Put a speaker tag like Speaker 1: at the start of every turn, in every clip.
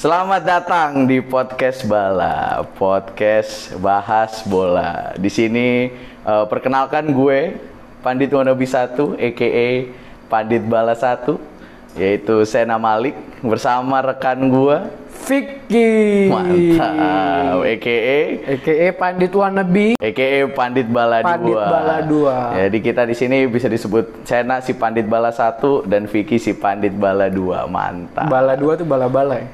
Speaker 1: Selamat datang di podcast Bala, podcast bahas bola. Di sini eh, perkenalkan gue Pandit Wannabe 1 aka Pandit Bala 1 yaitu Sena Malik bersama rekan gue
Speaker 2: Vicky.
Speaker 1: mantap aka
Speaker 2: AKA Pandit Wannabe.
Speaker 1: aka Pandit Bala 2.
Speaker 2: Pandit Bala dua.
Speaker 1: Jadi kita di sini bisa disebut Sena si Pandit Bala 1 dan Vicky si Pandit Bala 2. Mantap.
Speaker 2: Bala dua tuh bala-bala ya.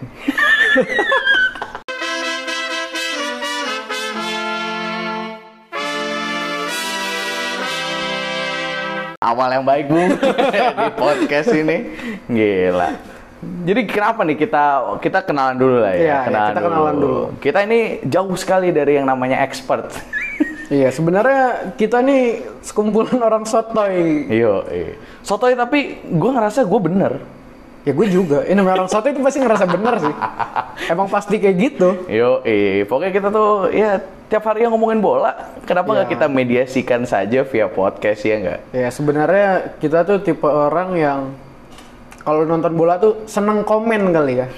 Speaker 1: awal yang baik bu di podcast ini gila jadi kenapa nih kita kita kenalan dulu lah ya,
Speaker 2: Iya, iya, kita kenalan dulu.
Speaker 1: kita ini jauh sekali dari yang namanya expert
Speaker 2: Iya, sebenarnya kita nih sekumpulan orang sotoy.
Speaker 1: iyo iya. sotoy tapi gue ngerasa gue bener
Speaker 2: Ya gue juga. Ini namanya orang sotoy itu pasti ngerasa bener sih. Emang pasti kayak gitu.
Speaker 1: Yo, eh, pokoknya kita tuh ya tiap hari yang ngomongin bola, kenapa nggak
Speaker 2: Iya.
Speaker 1: kita mediasikan saja via podcast ya nggak?
Speaker 2: Ya sebenarnya kita tuh tipe orang yang kalau nonton bola tuh seneng komen kali ya.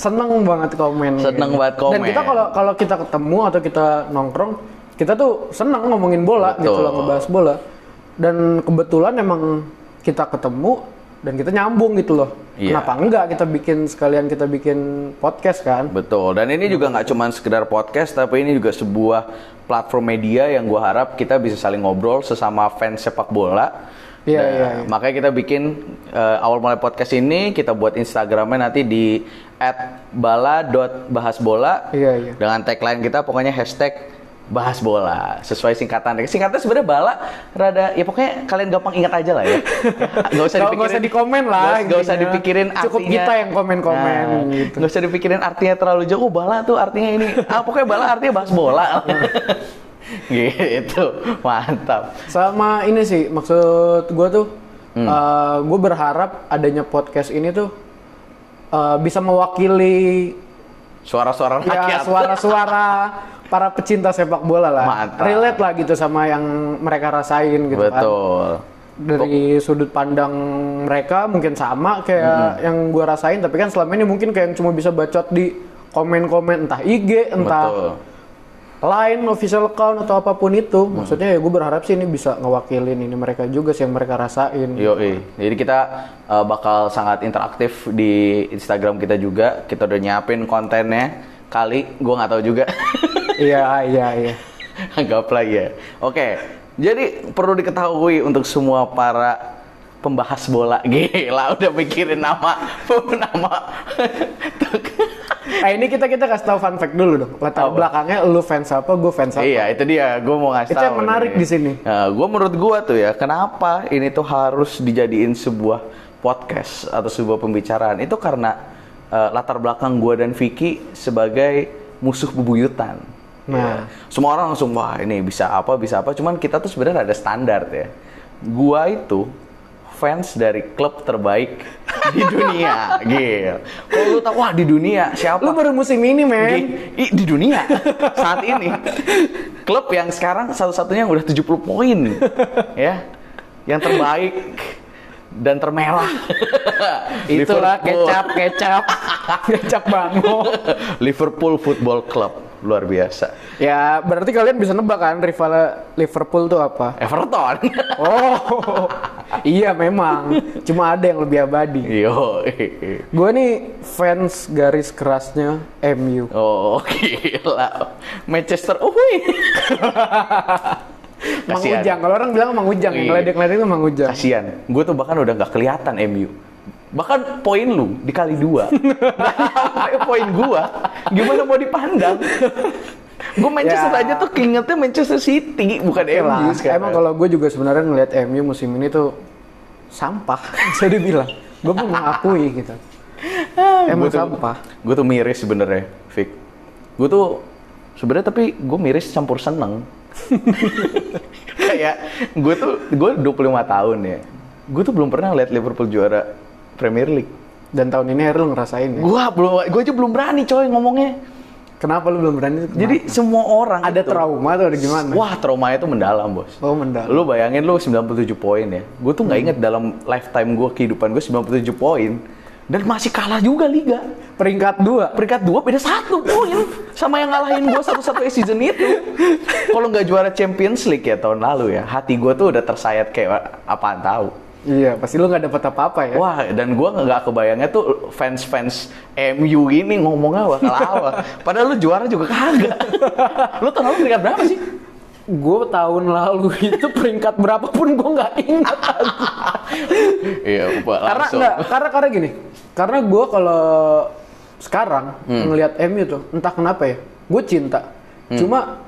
Speaker 2: seneng banget komen.
Speaker 1: Seneng
Speaker 2: gitu.
Speaker 1: banget komen.
Speaker 2: Dan kita kalau kalau kita ketemu atau kita nongkrong, kita tuh seneng ngomongin bola gitu
Speaker 1: Betul.
Speaker 2: loh, ngebahas bola. Dan kebetulan emang kita ketemu dan kita nyambung gitu loh.
Speaker 1: Iya.
Speaker 2: Kenapa enggak kita bikin sekalian kita bikin podcast kan?
Speaker 1: Betul. Dan ini juga nggak cuma sekedar podcast, tapi ini juga sebuah platform media yang gua harap kita bisa saling ngobrol sesama fans sepak bola.
Speaker 2: Iya,
Speaker 1: Nah,
Speaker 2: iya, iya.
Speaker 1: Makanya kita bikin eh, awal mulai podcast ini kita buat Instagramnya nanti di @bala.bahasbola
Speaker 2: Iya, iya.
Speaker 1: dengan tagline kita pokoknya hashtag bahas bola sesuai singkatan singkatnya sebenarnya bala rada ya pokoknya kalian gampang ingat aja lah ya nggak usah dipikirin
Speaker 2: nggak usah dikomen lah
Speaker 1: nggak- usah dipikirin
Speaker 2: Cukup
Speaker 1: artinya.
Speaker 2: kita yang komen-komen
Speaker 1: Nah,
Speaker 2: gitu.
Speaker 1: nggak usah dipikirin artinya terlalu jauh oh bala tuh artinya ini ah pokoknya bala artinya bahas bola gitu mantap
Speaker 2: Sama ini sih maksud gue tuh,
Speaker 1: Hmm.
Speaker 2: gue berharap adanya podcast ini tuh eh, bisa mewakili
Speaker 1: suara-suara
Speaker 2: ya suara-suara para pecinta sepak bola lah.
Speaker 1: Mantap.
Speaker 2: Relate lah gitu sama yang mereka rasain gitu kan.
Speaker 1: betul
Speaker 2: Dari sudut pandang mereka mungkin sama
Speaker 1: Hmm.
Speaker 2: kayak yang gue rasain, tapi kan selama ini mungkin kayak cuma bisa bacot di komen-komen entah IG, entah
Speaker 1: betul
Speaker 2: line official account atau apa pun itu maksudnya ya gue berharap sih ini bisa ngewakilin ini mereka juga sih yang mereka rasain
Speaker 1: Yoi. Jadi kita uh, bakal sangat interaktif di Instagram kita juga. Kita udah nyiapin kontennya. Kali, gua nggak tahu juga.
Speaker 2: iya iya iya
Speaker 1: Anggaplah ya. Oke. Jadi perlu diketahui untuk semua para pembahas bola. Gila, udah mikirin nama, nama.
Speaker 2: Eh ini kita kita kasih tahu fun fact dulu dong latar
Speaker 1: Apa?
Speaker 2: belakangnya lu fans apa gue fans apa
Speaker 1: Iya, itu dia. Gue mau ngasih
Speaker 2: Itu yang
Speaker 1: tahu
Speaker 2: menarik
Speaker 1: nih.
Speaker 2: di sini.
Speaker 1: Nah, gue menurut gue tuh ya, kenapa ini tuh harus dijadiin sebuah podcast atau sebuah pembicaraan? Itu karena eh, latar belakang gue dan Vicky sebagai musuh bebuyutan.
Speaker 2: Nah.
Speaker 1: Ya. Semua orang langsung wah ini bisa apa bisa apa. Cuman kita tuh sebenarnya ada standar ya. Gua itu fans dari klub terbaik di dunia. Gil. Kalau lu tahu wah di dunia siapa?
Speaker 2: lu baru musim ini men.
Speaker 1: Di, di dunia saat ini. Klub yang sekarang satu-satunya yang udah 70 poin ya. Yang terbaik dan termerah.
Speaker 2: Itulah kecap kecap. Kecap bango
Speaker 1: Liverpool Football Club luar biasa.
Speaker 2: Ya berarti kalian bisa nebak kan rival Liverpool tuh apa?
Speaker 1: Everton.
Speaker 2: Oh iya memang. Cuma ada yang lebih abadi.
Speaker 1: Yo.
Speaker 2: Gue nih fans garis kerasnya MU
Speaker 1: oh gila. Manchester uhui
Speaker 2: Mang. Ujang, kalau orang bilang Mang Ujang, yang
Speaker 1: Iya.
Speaker 2: ngeledek-ngeledek itu Mang Ujang.
Speaker 1: kasian gue tuh bahkan udah nggak kelihatan MU bahkan poin lu dikali dua sampai poin gua gimana mau dipandang gue Manchester
Speaker 2: Ya.
Speaker 1: aja tuh keingetnya Manchester City bukan
Speaker 2: Oke
Speaker 1: MU sekarang
Speaker 2: Emang kalau gue juga sebenarnya ngelihat MU musim ini tuh sampah, bisa dibilang. Gue pun mengakui gitu. Emang
Speaker 1: Gua tuh-
Speaker 2: sampah.
Speaker 1: gue tuh miris sebenarnya Vic gue tuh sebenarnya tapi gue miris campur seneng kayak gue tuh gue 25 tahun ya gue tuh belum pernah lihat Liverpool juara Premier League
Speaker 2: Dan tahun ini lu ngerasain ya.
Speaker 1: Gua belum, gue aja belum berani coy ngomongnya.
Speaker 2: Kenapa lu belum berani?
Speaker 1: Jadi semua orang
Speaker 2: ada
Speaker 1: itu-
Speaker 2: trauma atau ada gimana?
Speaker 1: Wah traumanya itu mendalam bos.
Speaker 2: Oh mendalam.
Speaker 1: Lu bayangin lu 97 poin ya. Gue tuh nggak inget dalam lifetime gue kehidupan gue 97 poin. dan masih kalah juga liga.
Speaker 2: Peringkat dua.
Speaker 1: Peringkat dua beda satu poin sama yang ngalahin gue satu-satu season itu. Kalau nggak juara Champions League ya tahun lalu ya, hati gue tuh udah tersayat kayak apaan tahu.
Speaker 2: Iya, pasti lu nggak dapat apa-apa ya.
Speaker 1: Wah, dan gue nggak kebayangnya tuh fans-fans MU ini ngomongnya bakal apa. Padahal lu juara juga kagak. lu tahun lalu peringkat berapa sih?
Speaker 2: Gue tahun lalu itu peringkat berapapun gue nggak ingat.
Speaker 1: Iya,
Speaker 2: karena enggak, karena karena gini. Karena gue kalau sekarang
Speaker 1: Hmm.
Speaker 2: ngelihat MU tuh, entah kenapa ya, gue cinta.
Speaker 1: Hmm.
Speaker 2: Cuma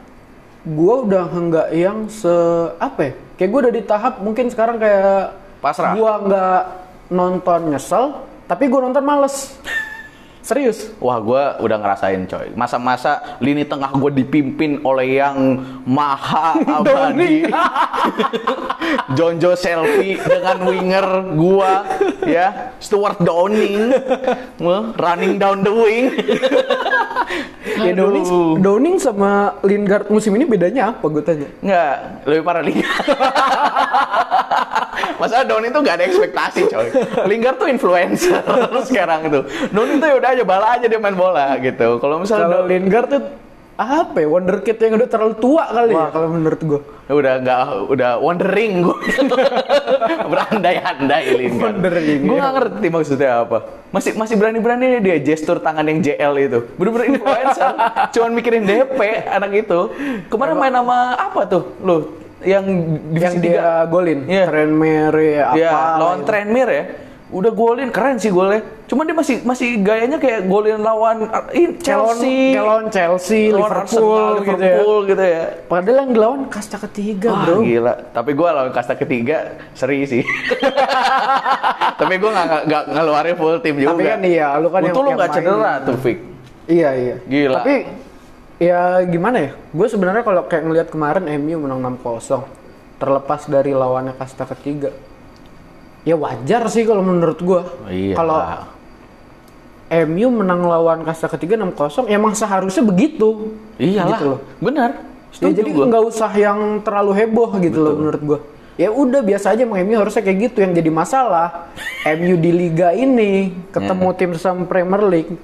Speaker 2: gue udah nggak yang se apa ya? Kayak gue udah di tahap mungkin sekarang kayak
Speaker 1: Pasrah.
Speaker 2: Gue nggak nonton nyesel, tapi gue nonton males. Serius.
Speaker 1: Wah, gue udah ngerasain coy. Masa-masa lini tengah gue dipimpin oleh yang maha abadi. Jonjo selfie dengan winger gua ya Stuart Downing running down the wing
Speaker 2: Ya Downing. Downing sama Lingard musim ini bedanya apa gue tanya?
Speaker 1: nggak lebih parah Lingard Masalah Downing tuh nggak ada ekspektasi coy Lingard tuh influencer sekarang itu Downing tuh udah aja bala aja dia main bola gitu kalau misalnya
Speaker 2: Kalau Lingard tuh apa ya wonderkid yang udah terlalu tua kali ya kalau menurut gue.
Speaker 1: udah nggak udah wondering gue berandai-andai Lingard
Speaker 2: Wondering,
Speaker 1: gue
Speaker 2: iya.
Speaker 1: nggak ngerti maksudnya apa masih masih berani-berani dia gestur tangan yang JL itu bener-bener influencer cuman mikirin DP anak itu kemarin main sama apa tuh lu yang
Speaker 2: Yang
Speaker 1: divisi
Speaker 2: dia golin,
Speaker 1: Iya.
Speaker 2: Tranmere apa?
Speaker 1: ya
Speaker 2: lah
Speaker 1: lawan
Speaker 2: itu.
Speaker 1: Tranmere ya udah golin keren sih golnya cuman dia masih masih gayanya kayak golin lawan uh, ih, Chelsea
Speaker 2: lawan Chelsea,
Speaker 1: lawan
Speaker 2: Liverpool,
Speaker 1: Arsenal,
Speaker 2: gitu ya.
Speaker 1: Liverpool gitu ya
Speaker 2: Padahal yang dilawan kasta ketiga,
Speaker 1: Wah,
Speaker 2: bro.
Speaker 1: gila. Tapi gue lawan kasta ketiga seri sih. Tapi gue nggak nggak ngeluarin full tim juga.
Speaker 2: Tapi kan iya, lu kan yang-
Speaker 1: Untung lu
Speaker 2: yang
Speaker 1: nggak
Speaker 2: main.
Speaker 1: cedera tuh, Vic.
Speaker 2: Iya, iya.
Speaker 1: Gila.
Speaker 2: Tapi ya gimana ya? Gue sebenarnya kalau kayak ngelihat kemarin MU menang 6-0 terlepas dari lawannya kasta ketiga. Ya wajar sih kalau menurut gue.
Speaker 1: Iya.
Speaker 2: Kalau MU menang lawan kasta ketiga 6-0, ya emang seharusnya begitu.
Speaker 1: Iyalah.
Speaker 2: Gitu loh.
Speaker 1: Benar.
Speaker 2: Ya, jadi nggak usah yang terlalu heboh gitu loh menurut gua. Ya udah biasa aja emang MU harusnya kayak gitu yang jadi masalah. MU di liga ini ketemu tim sama Premier League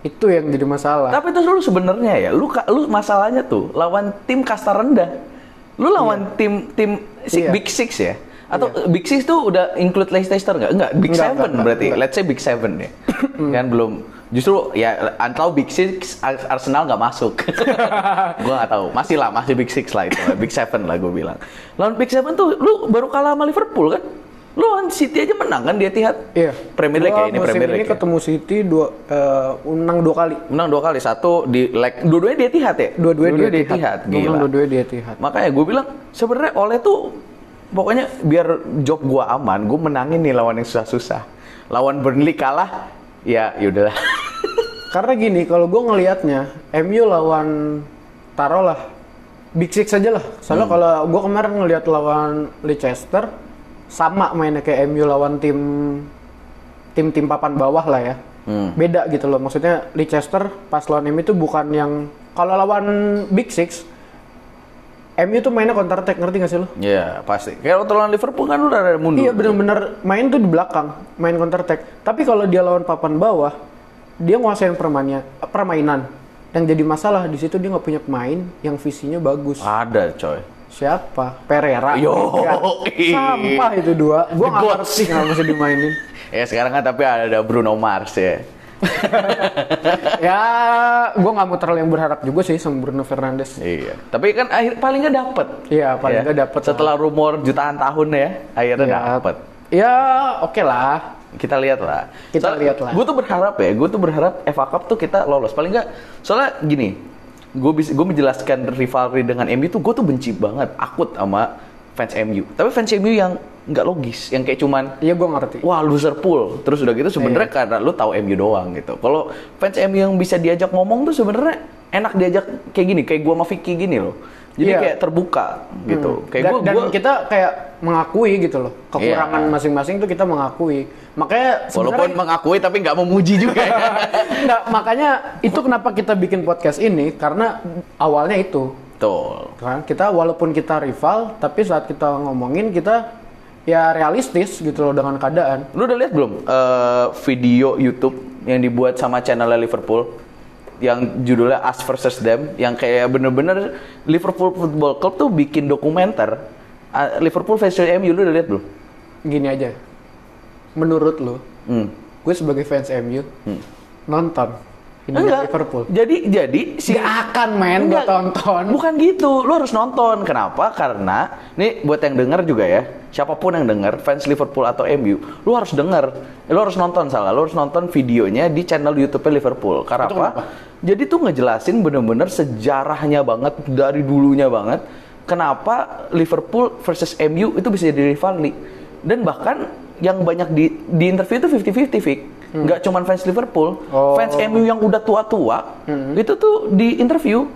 Speaker 2: itu yang jadi masalah.
Speaker 1: Tapi terus lu sebenarnya ya, lu lu masalahnya tuh lawan tim kasta rendah. Lu lawan tim tim si-
Speaker 2: Iya.
Speaker 1: Big Six ya? Atau Big Six tuh udah include Leicester nggak? Enggak, Big
Speaker 2: Enggak,
Speaker 1: Seven
Speaker 2: enggak,
Speaker 1: berarti.
Speaker 2: enggak.
Speaker 1: Let's say Big Seven ya. kan belum. Justru ya antara Big Six Ar- Arsenal nggak masuk. gua nggak tahu. Masih lah, masih Big Six lah itu. Big Seven lah gue bilang. Lawan Big Seven tuh lu baru kalah sama Liverpool kan? Lu lawan City aja menang kan di Etihad?
Speaker 2: Iya.
Speaker 1: Premier League ya ini Premier
Speaker 2: ini
Speaker 1: League. ya?
Speaker 2: ketemu City dua eh, menang dua kali.
Speaker 1: Menang dua kali, satu di leg, dua-duanya di Etihad ya?
Speaker 2: Dua-duanya di
Speaker 1: Etihad,
Speaker 2: Gua menang
Speaker 1: gila.
Speaker 2: dua-duanya di Etihad.
Speaker 1: Makanya gue bilang sebenarnya Oleh tuh pokoknya biar job gua aman, gue menangin nih lawan yang susah-susah. Lawan Burnley kalah, ya yaudahlah.
Speaker 2: Karena gini, kalau gue ngelihatnya, MU lawan taruhlah Big Six aja lah. Soalnya
Speaker 1: Hmm.
Speaker 2: kalau gue kemarin ngelihat lawan Leicester sama mainnya kayak MU lawan tim tim tim papan bawah lah ya.
Speaker 1: Hmm.
Speaker 2: Beda gitu loh. Maksudnya Leicester pas lawan MU itu bukan yang kalau lawan Big Six MU tuh mainnya counter attack ngerti gak sih lo?
Speaker 1: Iya pasti. Kayak waktu lawan Liverpool kan udah ada mundur.
Speaker 2: Iya bener-bener main tuh di belakang, main counter attack. Tapi kalau dia lawan papan bawah, dia nguasain permainnya, permainan. Yang jadi masalah di situ dia nggak punya pemain yang visinya bagus.
Speaker 1: Ada coy.
Speaker 2: Siapa? Pereira.
Speaker 1: Yo,
Speaker 2: Enggak.
Speaker 1: ih.
Speaker 2: Sampah itu dua. Gua
Speaker 1: The
Speaker 2: nggak ngerti nggak mesti dimainin.
Speaker 1: Ya sekarang kan tapi ada Bruno Mars ya.
Speaker 2: ya, gua nggak mau terlalu yang berharap juga sih sama Bruno Fernandes.
Speaker 1: Iya. Tapi kan akhir paling nggak dapet.
Speaker 2: Iya, paling
Speaker 1: Ya.
Speaker 2: nggak dapet.
Speaker 1: Setelah rumor jutaan tahun ya, akhirnya
Speaker 2: Ya,
Speaker 1: dapet.
Speaker 2: Ya, oke lah.
Speaker 1: kita lihat lah.
Speaker 2: Kita lihat lah.
Speaker 1: Gue tuh berharap ya, gue tuh berharap FA Cup tuh kita lolos. Paling nggak, soalnya gini, gue bisa gue menjelaskan rivalry dengan MU tuh gue tuh benci banget, akut sama fans MU. Tapi fans MU yang nggak logis, yang kayak cuman
Speaker 2: Iya, gua ngerti.
Speaker 1: wah loser pool, terus udah gitu sebenarnya
Speaker 2: Iya.
Speaker 1: karena lu tahu MU doang gitu. Kalau fans MU yang bisa diajak ngomong tuh sebenarnya enak diajak kayak gini, kayak gue sama Vicky gini loh. Jadi
Speaker 2: Iya.
Speaker 1: kayak terbuka gitu.
Speaker 2: Hmm.
Speaker 1: Kayak
Speaker 2: dan,
Speaker 1: gue,
Speaker 2: dan kita kayak mengakui gitu loh kekurangan
Speaker 1: Iya.
Speaker 2: masing-masing tuh kita mengakui makanya
Speaker 1: walaupun mengakui tapi nggak memuji juga ya.
Speaker 2: Nggak, makanya itu kenapa kita bikin podcast ini karena awalnya itu
Speaker 1: Betul.
Speaker 2: kan kita walaupun kita rival tapi saat kita ngomongin kita ya realistis gitu loh dengan keadaan.
Speaker 1: Lu udah lihat belum eh, video YouTube yang dibuat sama channel Liverpool yang judulnya Us versus Them yang kayak bener-bener Liverpool Football Club tuh bikin dokumenter ah, Liverpool versus MU lu udah lihat belum?
Speaker 2: Gini aja. Menurut lo,
Speaker 1: Hmm.
Speaker 2: gue sebagai fans MU nonton ini
Speaker 1: Enggak.
Speaker 2: Liverpool.
Speaker 1: Jadi jadi si
Speaker 2: Gak akan main gue
Speaker 1: Enggak.
Speaker 2: tonton.
Speaker 1: Bukan gitu, lu harus nonton. Kenapa? Karena nih buat yang denger juga ya, siapa pun yang denger, fans Liverpool atau MU, lu harus denger, lu harus nonton salah, lu harus nonton videonya di channel YouTube Liverpool. Karena
Speaker 2: Itu
Speaker 1: apa?
Speaker 2: kenapa?
Speaker 1: Jadi tuh ngejelasin bener-bener sejarahnya banget dari dulunya banget. Kenapa Liverpool versus MU itu bisa jadi rivalry dan bahkan yang banyak di di interview itu 50-50 Vic. nggak cuman fans Liverpool,
Speaker 2: Oh.
Speaker 1: fans MU yang udah tua-tua itu tuh di interview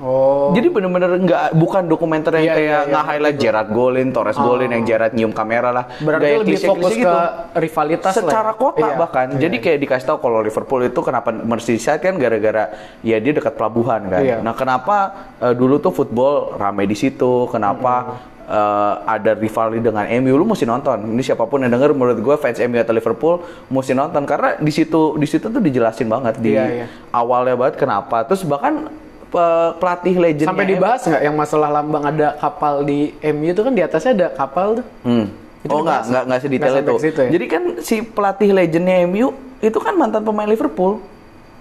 Speaker 2: Oh.
Speaker 1: jadi bener-bener nggak bukan dokumenter yang
Speaker 2: Iya,
Speaker 1: kayak
Speaker 2: iya, iya,
Speaker 1: nge-highlight Gerard Golin, Torres Golin yang Gerard nyium kamera lah.
Speaker 2: Berarti
Speaker 1: Gaya
Speaker 2: lebih fokus ke rivalitas lah
Speaker 1: Secara
Speaker 2: ya?
Speaker 1: kota
Speaker 2: Iya.
Speaker 1: bahkan.
Speaker 2: Iya,
Speaker 1: Jadi
Speaker 2: iya.
Speaker 1: kayak dikasih tahu kalau Liverpool itu kenapa Merseyside kan gara-gara ya dia dekat pelabuhan kan.
Speaker 2: Iya.
Speaker 1: Nah, kenapa eh, dulu tuh football ramai di situ? Kenapa eh, ada rivalry dengan MU lu mesti nonton. Ini siapa pun yang denger menurut gue fans MU atau Liverpool mesti nonton karena di situ di situ tuh dijelasin banget di
Speaker 2: Iya, iya.
Speaker 1: awalnya banget kenapa. Terus bahkan pe- pelatih legend
Speaker 2: Sampai dibahas nggak yang masalah lambang ada kapal di MU itu kan di atasnya ada kapal tuh.
Speaker 1: Hmm.
Speaker 2: Itu
Speaker 1: oh enggak,
Speaker 2: dibahas?
Speaker 1: enggak, enggak sedetail
Speaker 2: Nggak
Speaker 1: itu.
Speaker 2: situ ya?
Speaker 1: Jadi kan si pelatih legendnya MU itu kan mantan pemain Liverpool.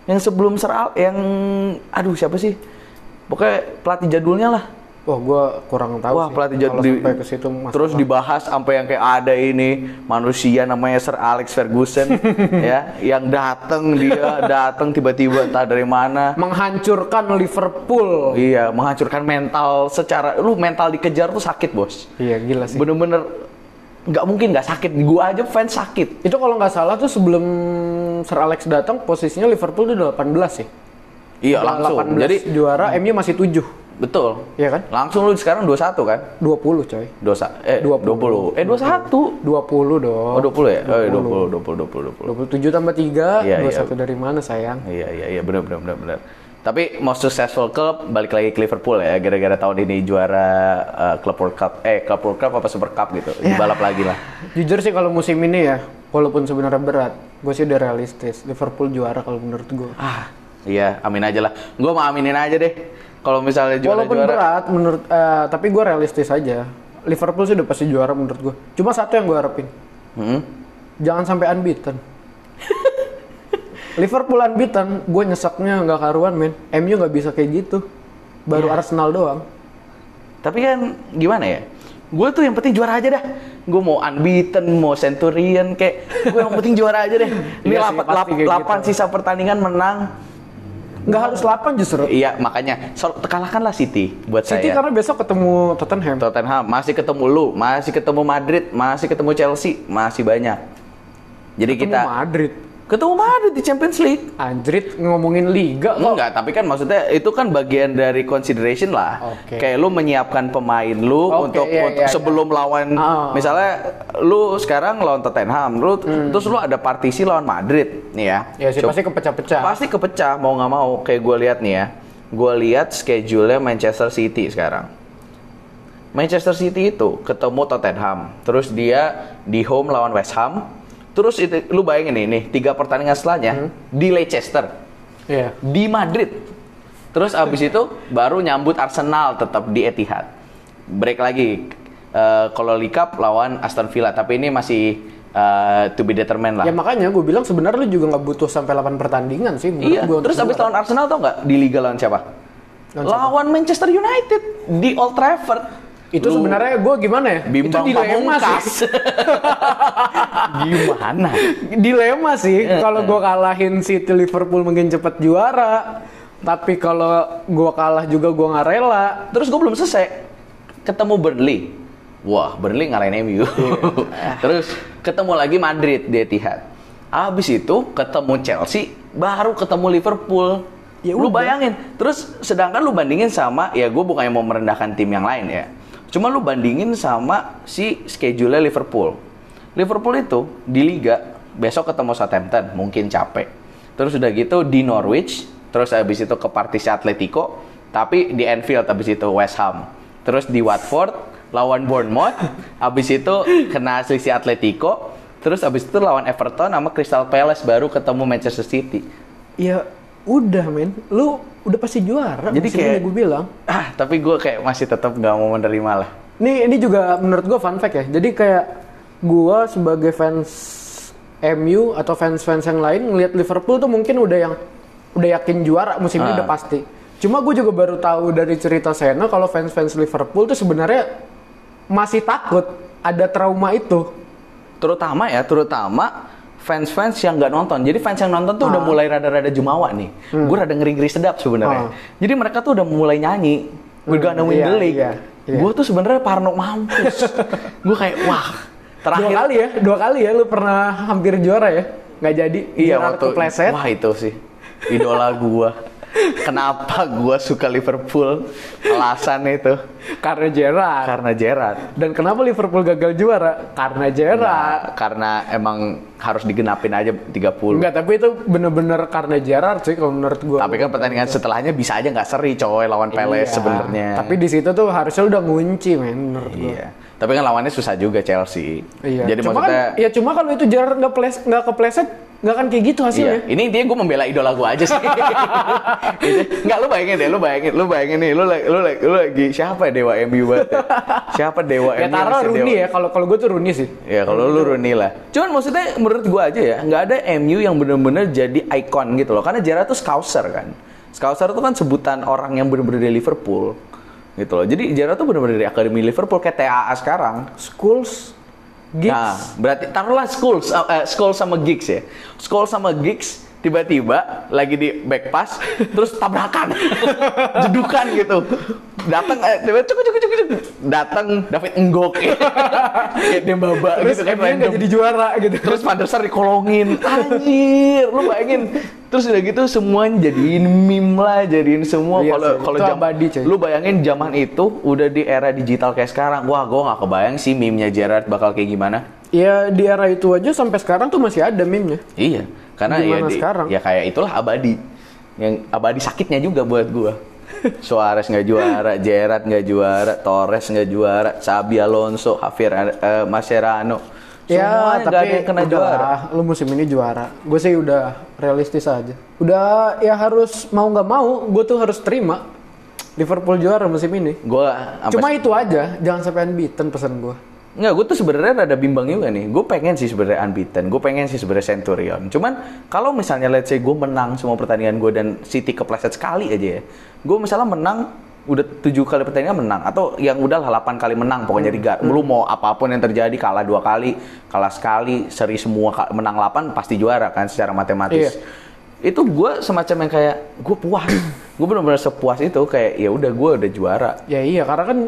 Speaker 1: Yang sebelum Sir Al, yang aduh siapa sih? Pokoknya pelatih jadulnya lah.
Speaker 2: Wah, gue kurang tahu
Speaker 1: Wah,
Speaker 2: sih.
Speaker 1: pelatih jadul di-
Speaker 2: sampai ke situ
Speaker 1: terus dibahas sampai yang kayak ada ini manusia namanya Sir Alex Ferguson ya, yang datang dia datang tiba-tiba entah dari mana.
Speaker 2: menghancurkan Liverpool.
Speaker 1: Iya, menghancurkan mental secara lu mental dikejar tuh sakit, Bos.
Speaker 2: Iya, gila sih.
Speaker 1: Bener-bener nggak mungkin nggak sakit. Gua aja fans sakit.
Speaker 2: Itu kalau nggak salah tuh sebelum Sir Alex datang posisinya Liverpool udah 18 ya.
Speaker 1: Iya, langsung.
Speaker 2: 18
Speaker 1: Jadi
Speaker 2: juara, MU masih 7.
Speaker 1: Betul.
Speaker 2: Iya kan?
Speaker 1: Langsung lu sekarang 21 kan?
Speaker 2: 20 coy.
Speaker 1: Dosa. Eh 20.
Speaker 2: 20.
Speaker 1: Eh 21.
Speaker 2: 20 dong.
Speaker 1: Oh 20 ya? Oh 20 20 20 20.
Speaker 2: 27 tambah 3,
Speaker 1: Iya,
Speaker 2: 21 dari mana sayang?
Speaker 1: Iya iya iya benar benar benar benar. Tapi most successful club balik lagi ke Liverpool ya gara-gara tahun ini juara uh, Club World Cup. Eh Club World Cup apa Super Cup gitu. Dibalap lagi lah.
Speaker 2: Jujur sih kalau musim ini ya, walaupun sebenarnya berat, gue sih udah realistis. Liverpool juara kalau menurut gue.
Speaker 1: Ah, iya, amin aja lah. Gua mau aminin aja deh. Kalau misalnya
Speaker 2: Walaupun
Speaker 1: juara-juara.
Speaker 2: berat menurut eh, tapi gue realistis aja. Liverpool sih udah pasti juara menurut gue. Cuma satu yang gue harapin,
Speaker 1: Hmm?
Speaker 2: jangan sampai unbeaten. Liverpool unbeaten, gue nyeseknya nggak karuan men. MU nggak bisa kayak gitu. Baru
Speaker 1: Iya.
Speaker 2: Arsenal doang.
Speaker 1: Tapi kan gimana ya? Gue tuh yang penting juara aja dah. Gue mau unbeaten, mau Centurion kayak gue yang penting juara aja deh. Ini
Speaker 2: Iya pasti kayak
Speaker 1: lapan
Speaker 2: gitu.
Speaker 1: sisa pertandingan menang.
Speaker 2: Nggak harus 8 justru.
Speaker 1: Iya, makanya so, kalahkanlah City buat
Speaker 2: City
Speaker 1: saya.
Speaker 2: karena besok ketemu Tottenham.
Speaker 1: Tottenham masih ketemu lu, masih ketemu Madrid, masih ketemu Chelsea, masih banyak. Jadi
Speaker 2: Ketemu
Speaker 1: kita
Speaker 2: Madrid.
Speaker 1: Ketemu Madrid di Champions League.
Speaker 2: Anjrit ngomongin liga kok.
Speaker 1: Enggak, tapi kan maksudnya itu kan bagian dari consideration lah.
Speaker 2: Oke.
Speaker 1: Kayak lu menyiapkan pemain lu
Speaker 2: Oke,
Speaker 1: untuk,
Speaker 2: iya,
Speaker 1: untuk
Speaker 2: iya,
Speaker 1: sebelum lawan
Speaker 2: Ah.
Speaker 1: misalnya lu sekarang lawan Tottenham, lu terus lu ada partisi lawan Madrid nih ya.
Speaker 2: Hmm. Ya sih pasti kepecah-pecah.
Speaker 1: Pasti kepecah mau nggak mau. Kayak gue lihat nih ya. Gue lihat schedule-nya Manchester City sekarang. Manchester City itu ketemu Tottenham, terus dia di home lawan West Ham, terus itu lu bayangin nih, nih tiga pertandingan setelahnya di Leicester,
Speaker 2: Iya.
Speaker 1: di Madrid, terus abis itu baru nyambut Arsenal tetap di Etihad. Break lagi eh, kalau Cup lawan Aston Villa, tapi ini masih eh, to be determined lah.
Speaker 2: Ya makanya gue bilang sebenarnya lu juga nggak butuh sampai 8 pertandingan sih
Speaker 1: Iya,
Speaker 2: gua
Speaker 1: terus abis lawan Arsenal tau nggak di Liga lawan siapa?
Speaker 2: Lawan siapa?
Speaker 1: Lawan Manchester United di Old Trafford.
Speaker 2: Itu
Speaker 1: Lu
Speaker 2: sebenarnya gue gimana ya?
Speaker 1: bimbang
Speaker 2: itu dilema
Speaker 1: pamungkas.
Speaker 2: sih.
Speaker 1: Gimana?
Speaker 2: dilema sih.
Speaker 1: Iya,
Speaker 2: kalau gue kalahin City Liverpool mungkin cepet juara. Tapi kalau gue kalah juga gue nggak rela.
Speaker 1: Terus gue belum selesai. Ketemu Burnley. Wah, Burnley ngalahin MU.
Speaker 2: Iya.
Speaker 1: Terus ketemu lagi Madrid di Etihad. Abis itu ketemu Chelsea, baru ketemu Liverpool.
Speaker 2: Ya
Speaker 1: lu
Speaker 2: udah.
Speaker 1: bayangin. Terus sedangkan lu bandingin sama, ya gue bukannya mau merendahkan tim yang lain ya. Cuma lu bandingin sama si schedule Liverpool. Liverpool itu di Liga besok ketemu Southampton, mungkin capek. Terus udah gitu di Norwich, terus habis itu ke Partisi Atletico, tapi di Anfield habis itu West Ham. Terus di Watford, lawan Bournemouth, abis itu kena selisih Atletico, terus abis itu lawan Everton sama Crystal Palace baru ketemu Manchester City.
Speaker 2: Ya udah men, lu udah pasti juara.
Speaker 1: Jadi kayak-
Speaker 2: gue bilang.
Speaker 1: Ah, tapi gue kayak masih tetap nggak mau menerima lah.
Speaker 2: Ini ini juga menurut gue fun fact ya. Jadi kayak gua sebagai fans MU atau fans-fans yang lain ngelihat Liverpool tuh mungkin udah yang udah yakin juara musim ini
Speaker 1: Ah.
Speaker 2: udah pasti. Cuma gue juga baru tahu dari cerita Sena kalau fans-fans Liverpool tuh sebenarnya masih takut ada trauma itu.
Speaker 1: Terutama ya, terutama fans-fans yang nggak nonton. Jadi fans yang nonton tuh udah
Speaker 2: Ah.
Speaker 1: mulai rada-rada jumawa nih. Gue rada ngeri-ngeri sedap sebenarnya.
Speaker 2: Ah.
Speaker 1: Jadi mereka tuh udah mulai nyanyi. We're gonna win
Speaker 2: iya,
Speaker 1: the league.
Speaker 2: iya, iya.
Speaker 1: Gue tuh sebenarnya parno mampus. gue kayak wah.
Speaker 2: Dua
Speaker 1: Terakhir
Speaker 2: kali ya, dua kali ya lu pernah hampir juara ya? Nggak jadi,
Speaker 1: Iya waktu
Speaker 2: kepleset.
Speaker 1: Wah itu sih idola gua. Kenapa gua suka Liverpool? Alasan itu
Speaker 2: Karena Gerrard.
Speaker 1: karena Gerrard.
Speaker 2: Dan kenapa Liverpool gagal juara? Karena Gerrard.
Speaker 1: Nah, karena emang harus digenapin aja 30.
Speaker 2: Enggak, tapi itu bener-bener karena Gerrard sih kalau menurut gua.
Speaker 1: Tapi kan pertandingan setelahnya bisa aja nggak seri coy lawan Palace
Speaker 2: Iya,
Speaker 1: sebenarnya.
Speaker 2: Tapi di situ tuh harusnya udah ngunci men menurut.
Speaker 1: Iya. Tapi kan lawannya susah juga Chelsea.
Speaker 2: Iya.
Speaker 1: Jadi
Speaker 2: cuma
Speaker 1: maksudnya
Speaker 2: kan, ya cuma kalau itu Gerrard nggak nggak kepleset nggak akan kayak gitu
Speaker 1: Iya,
Speaker 2: hasilnya.
Speaker 1: ini intinya gue membela idola gue aja sih. Gitu. Nggak, lu bayangin deh, lu bayangin, lu bayangin nih, lu lagi, lu lagi, lu lagi siapa ya dewa MU banget ya? Siapa dewa
Speaker 2: Ya
Speaker 1: MU? bisa
Speaker 2: Rooney
Speaker 1: dewa-
Speaker 2: ya kalau kalau gue tuh Rooney sih.
Speaker 1: Ya kalau lu Rooney lah. Cuman maksudnya menurut gua aja ya, nggak ada MU yang bener-bener jadi ikon gitu loh. Karena Gerrard tuh Scouser kan. Scouser tuh kan sebutan orang yang bener-bener dari Liverpool. Gitu loh. Jadi Gerrard tuh bener-bener dari akademi Liverpool kayak TAA sekarang.
Speaker 2: Schools, Giggs,
Speaker 1: Nah, berarti taruhlah Scholes, uh, Scholes sama Giggs ya. Scholes sama Giggs tiba-tiba lagi di back pass terus tabrakan. Jedukan gitu. Datang eh, tiba cuk cuk cuk cuk. Datang David Enggok kayak Dembaba
Speaker 2: terus
Speaker 1: gitu kan
Speaker 2: MU nggak
Speaker 1: random.
Speaker 2: jadi juara gitu.
Speaker 1: terus Van der Sar dikolongin. Anjir lu bayangin. Terus udah gitu semuanya jadiin meme lah jadiin semua.
Speaker 2: Iya
Speaker 1: kalau
Speaker 2: sih,
Speaker 1: kalau
Speaker 2: coy.
Speaker 1: lu bayangin zaman itu udah di era digital kayak sekarang. Wah gua nggak kebayang sih meme-nya Gerrard bakal kayak gimana.
Speaker 2: Ya di era itu aja sampai sekarang tuh masih ada meme-nya.
Speaker 1: iya karena ya di-
Speaker 2: sekarang?
Speaker 1: ya kayak itulah abadi yang abadi sakitnya juga buat gua Suarez nggak juara, Gerrard nggak juara, Torres nggak juara, Xabi Alonso, Javier eh, Mascherano,
Speaker 2: Ya,
Speaker 1: semuanya nggak
Speaker 2: tapi
Speaker 1: ada yang kena
Speaker 2: udah
Speaker 1: juara.
Speaker 2: Lu musim ini juara. Gue sih udah realistis aja. Udah ya harus mau nggak mau, gue tuh harus terima Liverpool juara musim ini.
Speaker 1: Gua
Speaker 2: Cuma itu aja, jangan sampai unbeaten pesan gue.
Speaker 1: Nggak, gue tuh sebenarnya rada bimbang juga nih. Gue pengen sih sebenarnya unbeaten. Gue pengen sih sebenarnya Centurion. Cuman kalau misalnya let's say gue menang semua pertandingan gue dan City kepleset sekali aja ya. Gue misalnya menang udah tujuh kali pertandingan menang atau yang udah lah 8 kali menang pokoknya di
Speaker 2: Hmm.
Speaker 1: Lu mau apa pun yang terjadi kalah dua kali, kalah sekali, seri semua menang 8 pasti juara kan secara matematis.
Speaker 2: Iya.
Speaker 1: Itu gue semacam yang kayak gue puas. gue benar-benar sepuas itu kayak ya udah gue udah juara.
Speaker 2: Ya iya, karena kan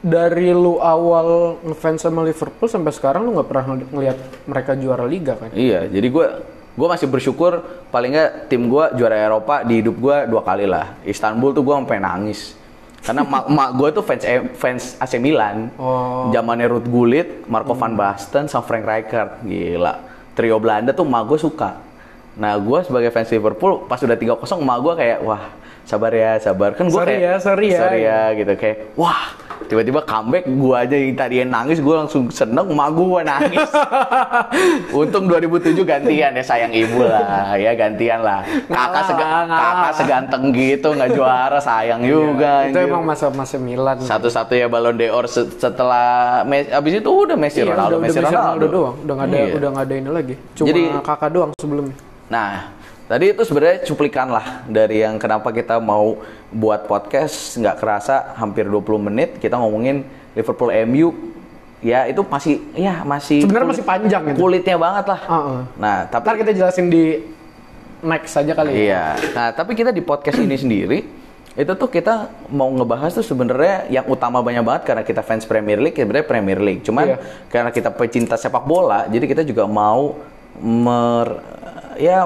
Speaker 2: dari lu awal ngefans sama Liverpool sampai sekarang lu nggak pernah ngeli- ngelihat mereka juara liga kan?
Speaker 1: Iya, jadi gue gue masih bersyukur paling nggak tim gue juara Eropa di hidup gue dua kali lah. Istanbul tuh gue sampai nangis karena mak, mak gue tuh fans eh, fans AC Milan.
Speaker 2: Oh.
Speaker 1: Zamannya Ruud Gullit, Marco van Basten, sama Frank Rijkaard. Gila. Trio Belanda tuh mak gue suka. Nah, gue sebagai fans Liverpool pas udah 3-0 mak gue kayak wah, sabar ya, sabar. Kan gue kayak
Speaker 2: ya, sorry ya.
Speaker 1: Sorry ya gitu kayak wah, tiba-tiba comeback gue aja yang tadi yang nangis gue langsung seneng mak gue nangis. Untung 2007 gantian ya sayang ibu lah, ya gantian lah. Kakak, sega- kakak seganteng gitu nggak juara sayang juga.
Speaker 2: itu emang masa-masa Milan.
Speaker 1: satu-satu ya Ballon d'Or se- setelah abis itu udah Messi
Speaker 2: Iya,
Speaker 1: Ronaldo,
Speaker 2: udah,
Speaker 1: Messi
Speaker 2: udah Messi
Speaker 1: Ronaldo.
Speaker 2: doang, udah nggak ada,
Speaker 1: Iya.
Speaker 2: udah nggak ada ini lagi. Cuma
Speaker 1: Jadi-
Speaker 2: kakak doang sebelumnya.
Speaker 1: Nah, tadi itu sebenarnya cuplikan lah dari yang kenapa kita mau buat podcast nggak kerasa hampir 20 menit kita ngomongin Liverpool MU. Ya itu masih ya masih
Speaker 2: Sebenarnya masih panjang gitu.
Speaker 1: Kulitnya banget lah.
Speaker 2: Heeh.
Speaker 1: Nah, tapi
Speaker 2: Ntar kita jelasin di next aja kali ya.
Speaker 1: Iya. Nah, tapi kita di podcast ini sendiri itu tuh kita mau ngebahas tuh sebenarnya yang utama banyak banget karena kita fans Premier League, ya sebenarnya Premier League. Cuman
Speaker 2: Iya.
Speaker 1: karena kita pecinta sepak bola, jadi kita juga mau mer ya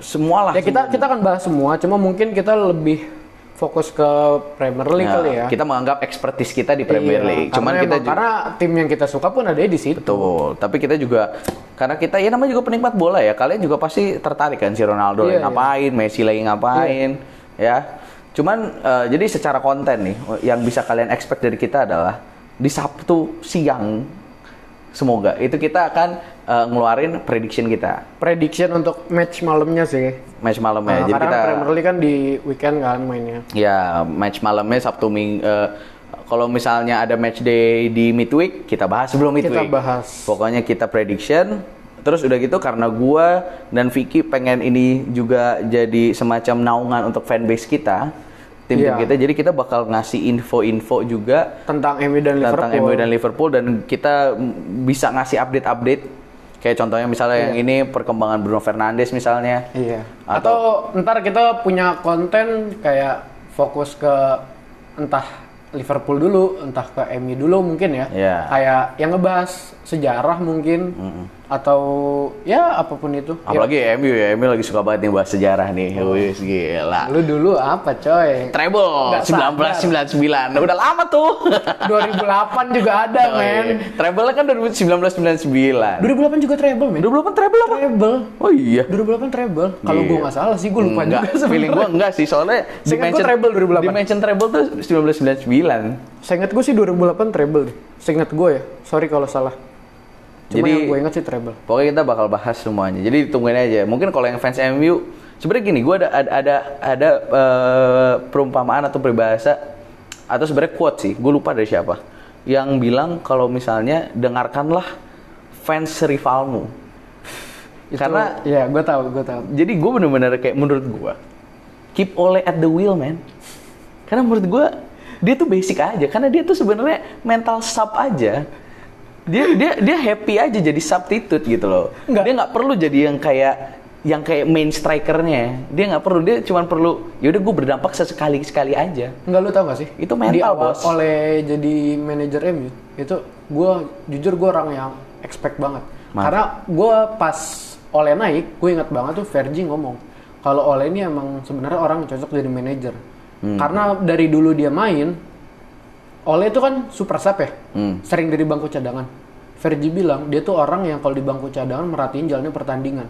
Speaker 1: semua lah.
Speaker 2: Ya kita kita akan bahas semua, cuma mungkin kita lebih fokus ke Premier League kali ya.
Speaker 1: Kita menganggap expertise kita di Premier
Speaker 2: Iya,
Speaker 1: League. Cuman kita
Speaker 2: emang-
Speaker 1: juga
Speaker 2: karena tim yang kita suka pun ada di situ.
Speaker 1: Betul, tapi kita juga karena kita ya namanya juga penikmat bola ya. Kalian juga pasti tertarik kan si Ronaldo lagi
Speaker 2: Iya, iya.
Speaker 1: ngapain, Messi lagi ngapain, ya. Cuman eh, jadi secara konten nih yang bisa kalian expect dari kita adalah di Sabtu siang semoga itu kita akan eh, ngeluarin prediction kita
Speaker 2: Prediction untuk match malamnya sih.
Speaker 1: match malamnya.
Speaker 2: Nah,
Speaker 1: Jadi
Speaker 2: karena
Speaker 1: kita
Speaker 2: Premier League kan di weekend kan mainnya.
Speaker 1: ya match malamnya Sabtu Ming eh, kalau misalnya ada match day di midweek kita bahas sebelum midweek.
Speaker 2: Kita bahas.
Speaker 1: Pokoknya kita prediction. Terus udah gitu karena gua dan Vicky pengen ini juga jadi semacam naungan untuk fanbase kita, tim tim
Speaker 2: Iya.
Speaker 1: kita. Jadi kita bakal ngasih info-info juga
Speaker 2: Tentang MU dan
Speaker 1: tentang
Speaker 2: Liverpool.
Speaker 1: MU dan Liverpool dan kita bisa ngasih update-update. Kayak contohnya misalnya yang
Speaker 2: Iya.
Speaker 1: ini perkembangan Bruno Fernandes misalnya.
Speaker 2: Iya.
Speaker 1: Atau-
Speaker 2: Atau, ntar kita punya konten kayak fokus ke entah Liverpool dulu, entah ke MU dulu mungkin ya.
Speaker 1: Iya.
Speaker 2: Kayak yang ngebahas sejarah mungkin atau ya apa pun itu.
Speaker 1: Apalagi MU ya, MU lagi suka banget nih bahas sejarah nih. Wih, gila.
Speaker 2: Ya, lu dulu apa coy?
Speaker 1: Treble
Speaker 2: Nggak sadar.
Speaker 1: 1999. Udah lama tuh.
Speaker 2: 2008 juga ada
Speaker 1: Oh,
Speaker 2: men.
Speaker 1: iya. Treble kan 1999.
Speaker 2: 2008 juga treble men.
Speaker 1: 2008 treble apa?
Speaker 2: Treble.
Speaker 1: Oh iya.
Speaker 2: 2008 treble. Kalau
Speaker 1: Iya.
Speaker 2: gua nggak salah sih gua lupa
Speaker 1: enggak,
Speaker 2: juga
Speaker 1: feeling gua enggak sih soalnya
Speaker 2: Seingat gua treble 2008.
Speaker 1: Dimension treble tuh 1999.
Speaker 2: Seingat gue sih 2008 treble deh. Seingat gue ya. Sorry kalau salah. Cuma
Speaker 1: Jadi-
Speaker 2: yang gue ingat sih treble.
Speaker 1: Pokoknya kita bakal bahas semuanya. Jadi tungguin aja. Mungkin kalau yang fans MU, sebenarnya gini, gue ada ada ada, ada eh, perumpamaan atau peribahasa atau sebenarnya quote sih. Gue lupa dari siapa. Yang bilang kalau misalnya dengarkanlah fans rivalmu.
Speaker 2: Itu-
Speaker 1: Karena
Speaker 2: ya gue tahu, gue tahu.
Speaker 1: jadi gue bener-bener kayak menurut gue keep Ole at the wheel man. Karena menurut gue dia tuh basic aja. Karena dia tuh sebenarnya mental sub aja. Dia dia dia happy aja jadi substitute gitu loh.
Speaker 2: Nggak.
Speaker 1: Dia nggak perlu jadi yang kayak yang kayak main strikernya. Dia nggak perlu. Dia cuma perlu. Yaudah gue berdampak sesekali sekali aja.
Speaker 2: Enggak lu tau gak sih?
Speaker 1: Itu mental,
Speaker 2: Di awal
Speaker 1: Bos.
Speaker 2: oleh jadi manajer MU itu gue jujur gue orang yang expect banget.
Speaker 1: Mantap.
Speaker 2: Karena gue pas Oleh naik, gue ingat banget tuh Fergie ngomong kalau Oleh ini emang sebenarnya orang cocok jadi manajer.
Speaker 1: Hmm.
Speaker 2: Karena dari dulu dia main, Oleh itu kan super sub ya,
Speaker 1: Hmm.
Speaker 2: sering dari bangku cadangan. Fergie bilang dia tuh orang yang kalau di bangku cadangan merhatiin jalannya pertandingan.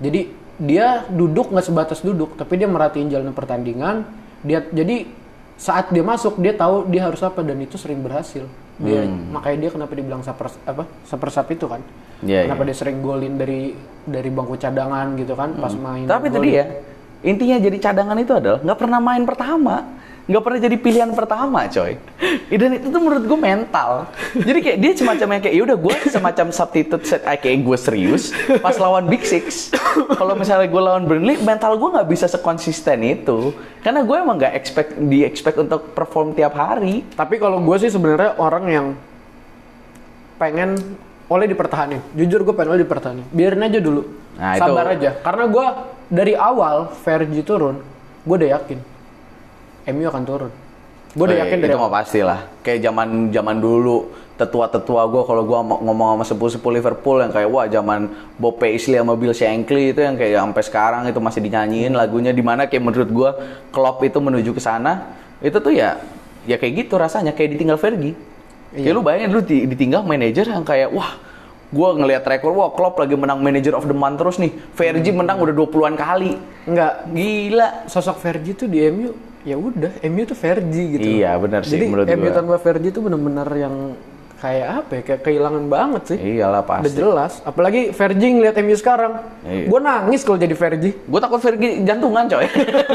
Speaker 2: Jadi dia duduk nggak sebatas duduk, tapi dia merhatiin jalannya pertandingan. Dia jadi saat dia masuk dia tahu dia harus apa dan itu sering berhasil. Dia makanya dia kenapa dibilang super apa super sub itu kan?
Speaker 1: Iya,
Speaker 2: kenapa dia sering golin dari dari bangku cadangan gitu kan pas main.
Speaker 1: Tapi itu
Speaker 2: golin.
Speaker 1: dia. Intinya jadi cadangan itu adalah nggak pernah main pertama. Nggak pernah jadi pilihan pertama, coy. Dan itu tuh menurut gue mental. Jadi kayak dia semacam yang kayak, yaudah gue semacam substitute set, ah, kayak gue serius. Pas lawan Big Six, kalau misalnya gue lawan Burnley, mental gue nggak bisa sekonsisten itu. Karena gue emang nggak expect, di expect untuk perform tiap hari.
Speaker 2: Tapi kalau gue sih sebenarnya orang yang pengen oleh dipertahanin. Jujur gue pengen oleh dipertahanin. Biarin aja dulu.
Speaker 1: Nah,
Speaker 2: Sabar
Speaker 1: itu-
Speaker 2: aja. Karena gue dari awal Fergie turun, gue udah yakin MU akan turun. Gue udah
Speaker 1: Eh,
Speaker 2: yakin dari
Speaker 1: itu mah pasti lah. Kayak zaman zaman dulu tetua-tetua gue kalau gue ngomong sama sepuh-sepuh Liverpool yang kayak wah zaman Bob Paisley sama Bill Shankly itu yang kayak sampai sekarang itu masih dinyanyiin lagunya di mana kayak menurut gue Klopp itu menuju ke sana itu tuh ya ya kayak gitu rasanya kayak ditinggal Fergie. Kayak lu bayangin dulu di- ditinggal manajer yang kayak wah gue ngelihat rekor wah Klopp lagi menang manager of the month terus nih. Fergie menang udah 20-an kali.
Speaker 2: Enggak,
Speaker 1: Gila.
Speaker 2: sosok Fergie tuh di MU ya udah MU tuh Fergie gitu.
Speaker 1: Iya, benar sih,
Speaker 2: Jadi
Speaker 1: menurut
Speaker 2: MU
Speaker 1: gua.
Speaker 2: tanpa Fergie tuh bener-bener yang kayak apa ya? Kayak kehilangan banget sih.
Speaker 1: Iyalah
Speaker 2: Udah
Speaker 1: pasti.
Speaker 2: jelas. Apalagi Fergie ngeliat MU sekarang.
Speaker 1: Iya.
Speaker 2: Gue nangis kalau jadi Fergie.
Speaker 1: Gue takut Fergie jantungan coy.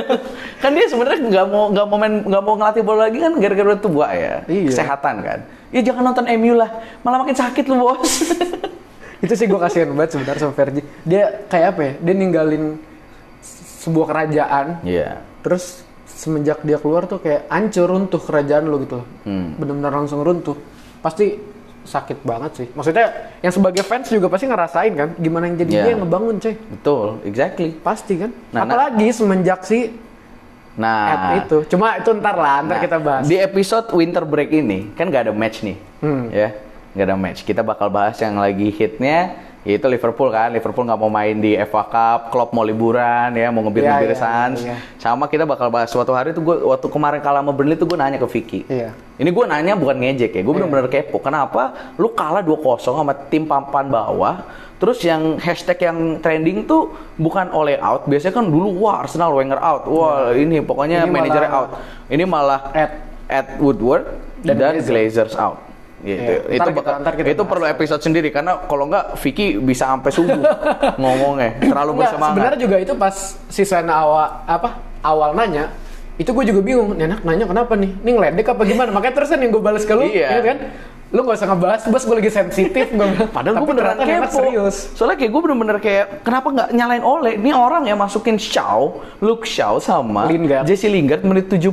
Speaker 1: kan dia sebenarnya nggak mau nggak mau main nggak mau ngelatih bola lagi kan gara-gara tua ya.
Speaker 2: Iya.
Speaker 1: Kesehatan kan. Ya jangan nonton MU lah, malah makin sakit lu bos.
Speaker 2: itu sih gue kasihan banget sebenarnya sama Fergie dia kayak apa ya dia ninggalin se- sebuah kerajaan
Speaker 1: Iya.
Speaker 2: terus semenjak dia keluar tuh kayak hancur runtuh kerajaan lo gitu
Speaker 1: Hmm.
Speaker 2: benar-benar langsung runtuh pasti sakit banget sih maksudnya yang sebagai fans juga pasti ngerasain kan gimana yang jadi
Speaker 1: Iya.
Speaker 2: dia yang ngebangun coy
Speaker 1: Betul, exactly.
Speaker 2: pasti kan
Speaker 1: Nah, nah.
Speaker 2: apalagi semenjak si
Speaker 1: Nah,
Speaker 2: itu cuma itu ntar lah ntar
Speaker 1: nah,
Speaker 2: kita bahas
Speaker 1: Di episode winter break ini kan nggak ada match nih,
Speaker 2: Hmm.
Speaker 1: ya, nggak ada match. Kita bakal bahas yang lagi hitnya yaitu Liverpool kan. Liverpool nggak mau main di FA Cup, Klopp mau liburan ya, mau ngebir-ngebir
Speaker 2: Iya, iya,
Speaker 1: Suns.
Speaker 2: iya.
Speaker 1: Sama kita bakal bahas suatu hari tuh gue waktu kemarin kalah sama Burnley tuh gue nanya ke Vicky.
Speaker 2: Iya.
Speaker 1: Ini gue nanya bukan ngejek ya, gue bener-bener kepo. Kenapa lu kalah 2-0 sama tim papan bawah, terus yang hashtag yang trending tuh bukan oleh out, biasanya kan dulu wah Arsenal Wenger out, wah ini pokoknya
Speaker 2: Iya. Ini
Speaker 1: manajernya
Speaker 2: malah
Speaker 1: out. Ini malah
Speaker 2: Ed.
Speaker 1: Ed Woodward dan,
Speaker 2: Dan
Speaker 1: Glazers out. Gitu.
Speaker 2: Iya,
Speaker 1: itu
Speaker 2: kita-
Speaker 1: bakal-
Speaker 2: kita
Speaker 1: itu
Speaker 2: bahas.
Speaker 1: perlu episode sendiri karena kalau nggak Vicky bisa sampai subuh ngomongnya terlalu
Speaker 2: Enggak,
Speaker 1: bersemangat.
Speaker 2: sebenarnya juga itu pas si Sana awal apa awal nanya itu gue juga bingung nih anak nanya kenapa nih ini ngeledek apa gimana makanya terusan yang gue balas ke lu
Speaker 1: Iya.
Speaker 2: kan lu gak usah ngebahas bos gue lagi sensitif gue.
Speaker 1: Padahal gue beneran kepo.
Speaker 2: serius
Speaker 1: Soalnya kayak gue bener-bener kayak kenapa nggak nyalain Ole? Ini orang yang masukin Shaw, Luke Shaw sama
Speaker 2: Lingard.
Speaker 1: Jesse Lingard menit 70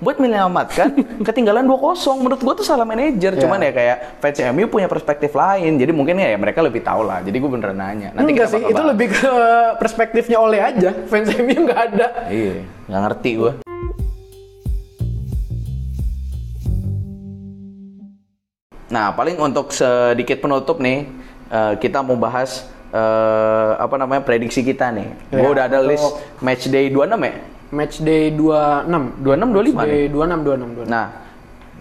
Speaker 1: buat menyelamatkan ketinggalan 2-0. Menurut gue tuh salah manajer.
Speaker 2: Iya.
Speaker 1: Cuman ya kayak fans MU punya perspektif lain. Jadi mungkin ya mereka lebih tahu lah. Jadi gue beneran nanya. Nanti
Speaker 2: enggak
Speaker 1: kita
Speaker 2: sih
Speaker 1: bakal
Speaker 2: itu
Speaker 1: bahas.
Speaker 2: lebih ke perspektifnya oleh aja fans MU nggak ada
Speaker 1: Iya, nggak ngerti gue. Nah, paling untuk sedikit penutup nih, eh, kita mau bahas eh, apa namanya prediksi kita nih.
Speaker 2: Ya,
Speaker 1: Gue udah ada list match day 26 ya.
Speaker 2: match day 26
Speaker 1: 26 25
Speaker 2: match
Speaker 1: nih.
Speaker 2: day 26 26 26
Speaker 1: Nah,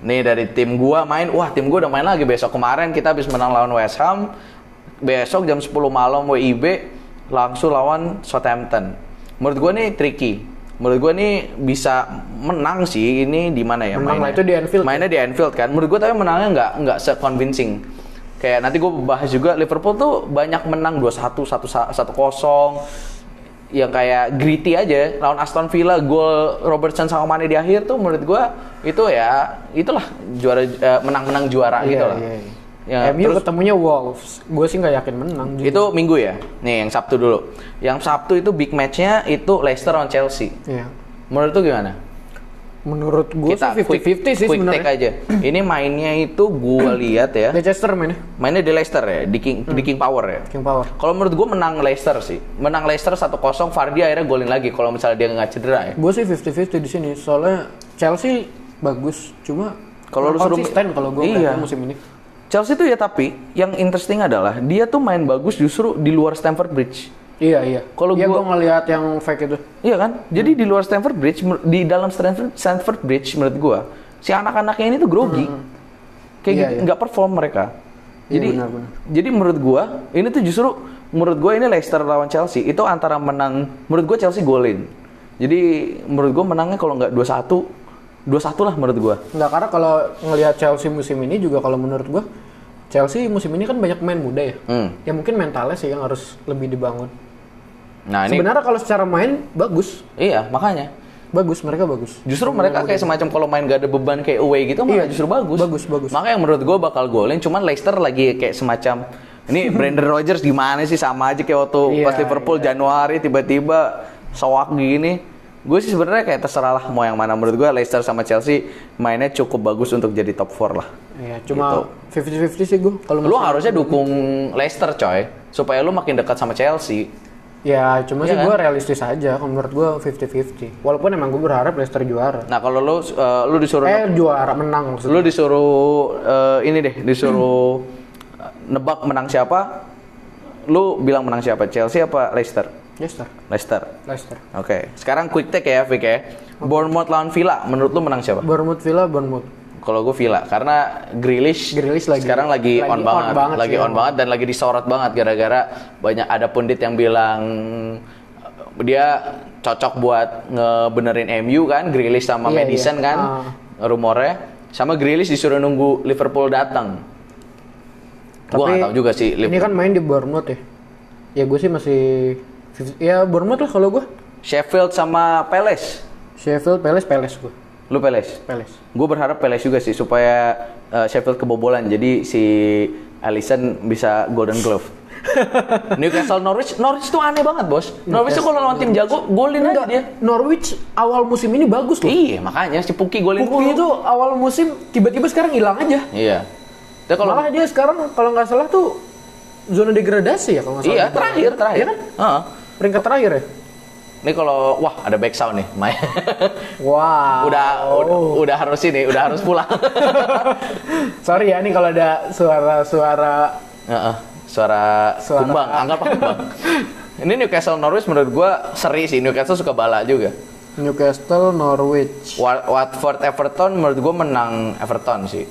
Speaker 1: nih dari tim gua main, wah tim gua udah main lagi besok kemarin kita habis menang lawan West Ham. Besok jam 10 malam WIB langsung lawan Southampton. Menurut gua nih tricky. Menurut gua nih bisa menang sih ini di mana ya
Speaker 2: Menang
Speaker 1: mainnya?
Speaker 2: itu di Anfield.
Speaker 1: Mainnya di Anfield kan. Menurut gua tapi menangnya nggak nggak se-convincing. Kayak nanti gue bahas juga Liverpool tuh banyak menang 2-1, 1-0 yang kayak gritty aja lawan Aston Villa gol Robertson sama Mane di akhir tuh menurut gua itu ya itulah juara eh, menang-menang juara gitu lah.
Speaker 2: iya, iya.
Speaker 1: Ya,
Speaker 2: MU
Speaker 1: terus
Speaker 2: ketemunya Wolves gue sih nggak yakin menang jujur.
Speaker 1: itu minggu ya. Nih yang Sabtu dulu. Yang Sabtu itu big match-nya itu Leicester lawan Chelsea.
Speaker 2: Iya.
Speaker 1: Menurut tuh gimana?
Speaker 2: menurut gue sih
Speaker 1: quick-
Speaker 2: 50-50 sih
Speaker 1: quick
Speaker 2: sebenarnya
Speaker 1: take aja. Ini mainnya itu gua lihat ya.
Speaker 2: Leicester mainnya
Speaker 1: Mainnya di Leicester ya, di King, di King Power ya.
Speaker 2: King Power
Speaker 1: Kalau menurut gua menang Leicester sih. Menang Leicester 1-0, Vardy akhirnya golin lagi kalau misalnya dia nggak cedera ya.
Speaker 2: Gue sih 50-50 di sini. Soalnya Chelsea bagus, cuma
Speaker 1: Kalau lu suruh-
Speaker 2: konsisten kalau gue
Speaker 1: Iya.
Speaker 2: musim ini.
Speaker 1: Chelsea tuh ya tapi yang interesting adalah dia tuh main bagus justru di luar Stamford Bridge.
Speaker 2: Iya iya.
Speaker 1: Kalau
Speaker 2: iya,
Speaker 1: gua-
Speaker 2: gue ngelihat yang fake itu.
Speaker 1: Iya kan? Jadi di luar Stamford Bridge, di dalam Stamford, Stamford Bridge menurut gua, si anak-anaknya ini tuh grogi. Kayak
Speaker 2: Iya,
Speaker 1: gitu,
Speaker 2: iya.
Speaker 1: nggak perform mereka.
Speaker 2: Iya,
Speaker 1: Jadi
Speaker 2: benar-benar.
Speaker 1: jadi menurut gua, ini tuh justru menurut gua ini Leicester lawan Chelsea itu antara menang menurut gua Chelsea golin. Jadi menurut gua menangnya kalau nggak 2-1 2-1 lah menurut gua.
Speaker 2: Nggak karena kalau ngelihat Chelsea musim ini juga kalau menurut gue Chelsea musim ini kan banyak pemain muda ya.
Speaker 1: Hmm.
Speaker 2: Ya mungkin mentalnya sih yang harus lebih dibangun.
Speaker 1: Nah, ini
Speaker 2: Sebenarnya kalau secara main bagus,
Speaker 1: iya, makanya.
Speaker 2: bagus mereka bagus.
Speaker 1: Justru mereka kayak semacam kalau main gak ada beban kayak away gitu malah
Speaker 2: Iya,
Speaker 1: justru bagus.
Speaker 2: bagus, bagus.
Speaker 1: Makanya menurut gue bakal golin, cuman Leicester lagi kayak semacam ini Brandon Rodgers gimana sih sama aja kayak waktu
Speaker 2: Iya,
Speaker 1: pas Liverpool Januari tiba-tiba soak gini. Gue sih sebenarnya kayak terserah lah mau yang mana menurut gue Leicester sama Chelsea mainnya cukup bagus untuk jadi top 4 lah.
Speaker 2: Iya, cuma 50-50 sih gue kalau
Speaker 1: Lu harusnya dukung Leicester coy supaya lu makin dekat sama Chelsea.
Speaker 2: Ya, cuma
Speaker 1: Iya
Speaker 2: sih
Speaker 1: kan?
Speaker 2: gue realistis aja. Kalau menurut gue 50-50. Walaupun emang gue berharap Leicester juara.
Speaker 1: Nah kalau lu eh, lu disuruh
Speaker 2: Eh, juara menang maksudnya.
Speaker 1: Lu disuruh eh, ini deh, disuruh eh, nebak menang siapa? Lu bilang menang siapa? Chelsea apa Leicester?
Speaker 2: Leicester.
Speaker 1: Leicester.
Speaker 2: Leicester.
Speaker 1: Oke, sekarang quick take ya, Vic ya. Bournemouth lawan Villa, menurut lu menang siapa?
Speaker 2: Bournemouth Villa, Bournemouth.
Speaker 1: Kalau gue Villa, karena Grealish,
Speaker 2: Grealish lagi-
Speaker 1: sekarang lagi,
Speaker 2: lagi
Speaker 1: on,
Speaker 2: on
Speaker 1: banget,
Speaker 2: banget
Speaker 1: lagi on banget dan lagi disorot banget gara-gara banyak ada pundit yang bilang dia cocok buat ngebenerin MU kan, Grealish sama
Speaker 2: Iya,
Speaker 1: Madison
Speaker 2: iya.
Speaker 1: kan,
Speaker 2: Ah.
Speaker 1: rumornya. Sama Grealish disuruh nunggu Liverpool datang. Gua nggak tahu juga sih.
Speaker 2: Ini
Speaker 1: Liverpool.
Speaker 2: kan main di Bournemouth ya. Ya gue sih masih 50 ya Bournemouth lah kalau gue.
Speaker 1: Sheffield sama Palace.
Speaker 2: Sheffield, Palace, Palace gue.
Speaker 1: Lu Palace?
Speaker 2: Palace.
Speaker 1: Gue berharap Palace juga sih supaya uh, Sheffield kebobolan. Jadi si Alisson bisa Golden Glove. Newcastle Norwich, Norwich tuh aneh banget bos. Norwich tuh kalau lawan tim jago golin aja dia.
Speaker 2: Norwich awal musim ini bagus loh.
Speaker 1: Iya makanya si Puki golin mulu.
Speaker 2: itu awal musim tiba-tiba sekarang hilang aja.
Speaker 1: Iya. Tapi kalau
Speaker 2: Malah dia sekarang kalau nggak salah tuh zona degradasi ya kalau nggak salah.
Speaker 1: iya terakhir terakhir.
Speaker 2: Iya kan?
Speaker 1: Heeh.
Speaker 2: Peringkat terakhir ya.
Speaker 1: Ini kalau wah ada back sound nih, main.
Speaker 2: Wow.
Speaker 1: udah, udah udah harus ini, udah harus pulang.
Speaker 2: Sorry ya nih kalau ada suara-suara
Speaker 1: Heeh. Suara,
Speaker 2: Suara-
Speaker 1: kumbang, anggap kumbang. Ini Newcastle Norwich menurut gua seri sih. Newcastle suka bala juga.
Speaker 2: Newcastle, Norwich,
Speaker 1: Wa- Watford Everton menurut gua menang Everton sih.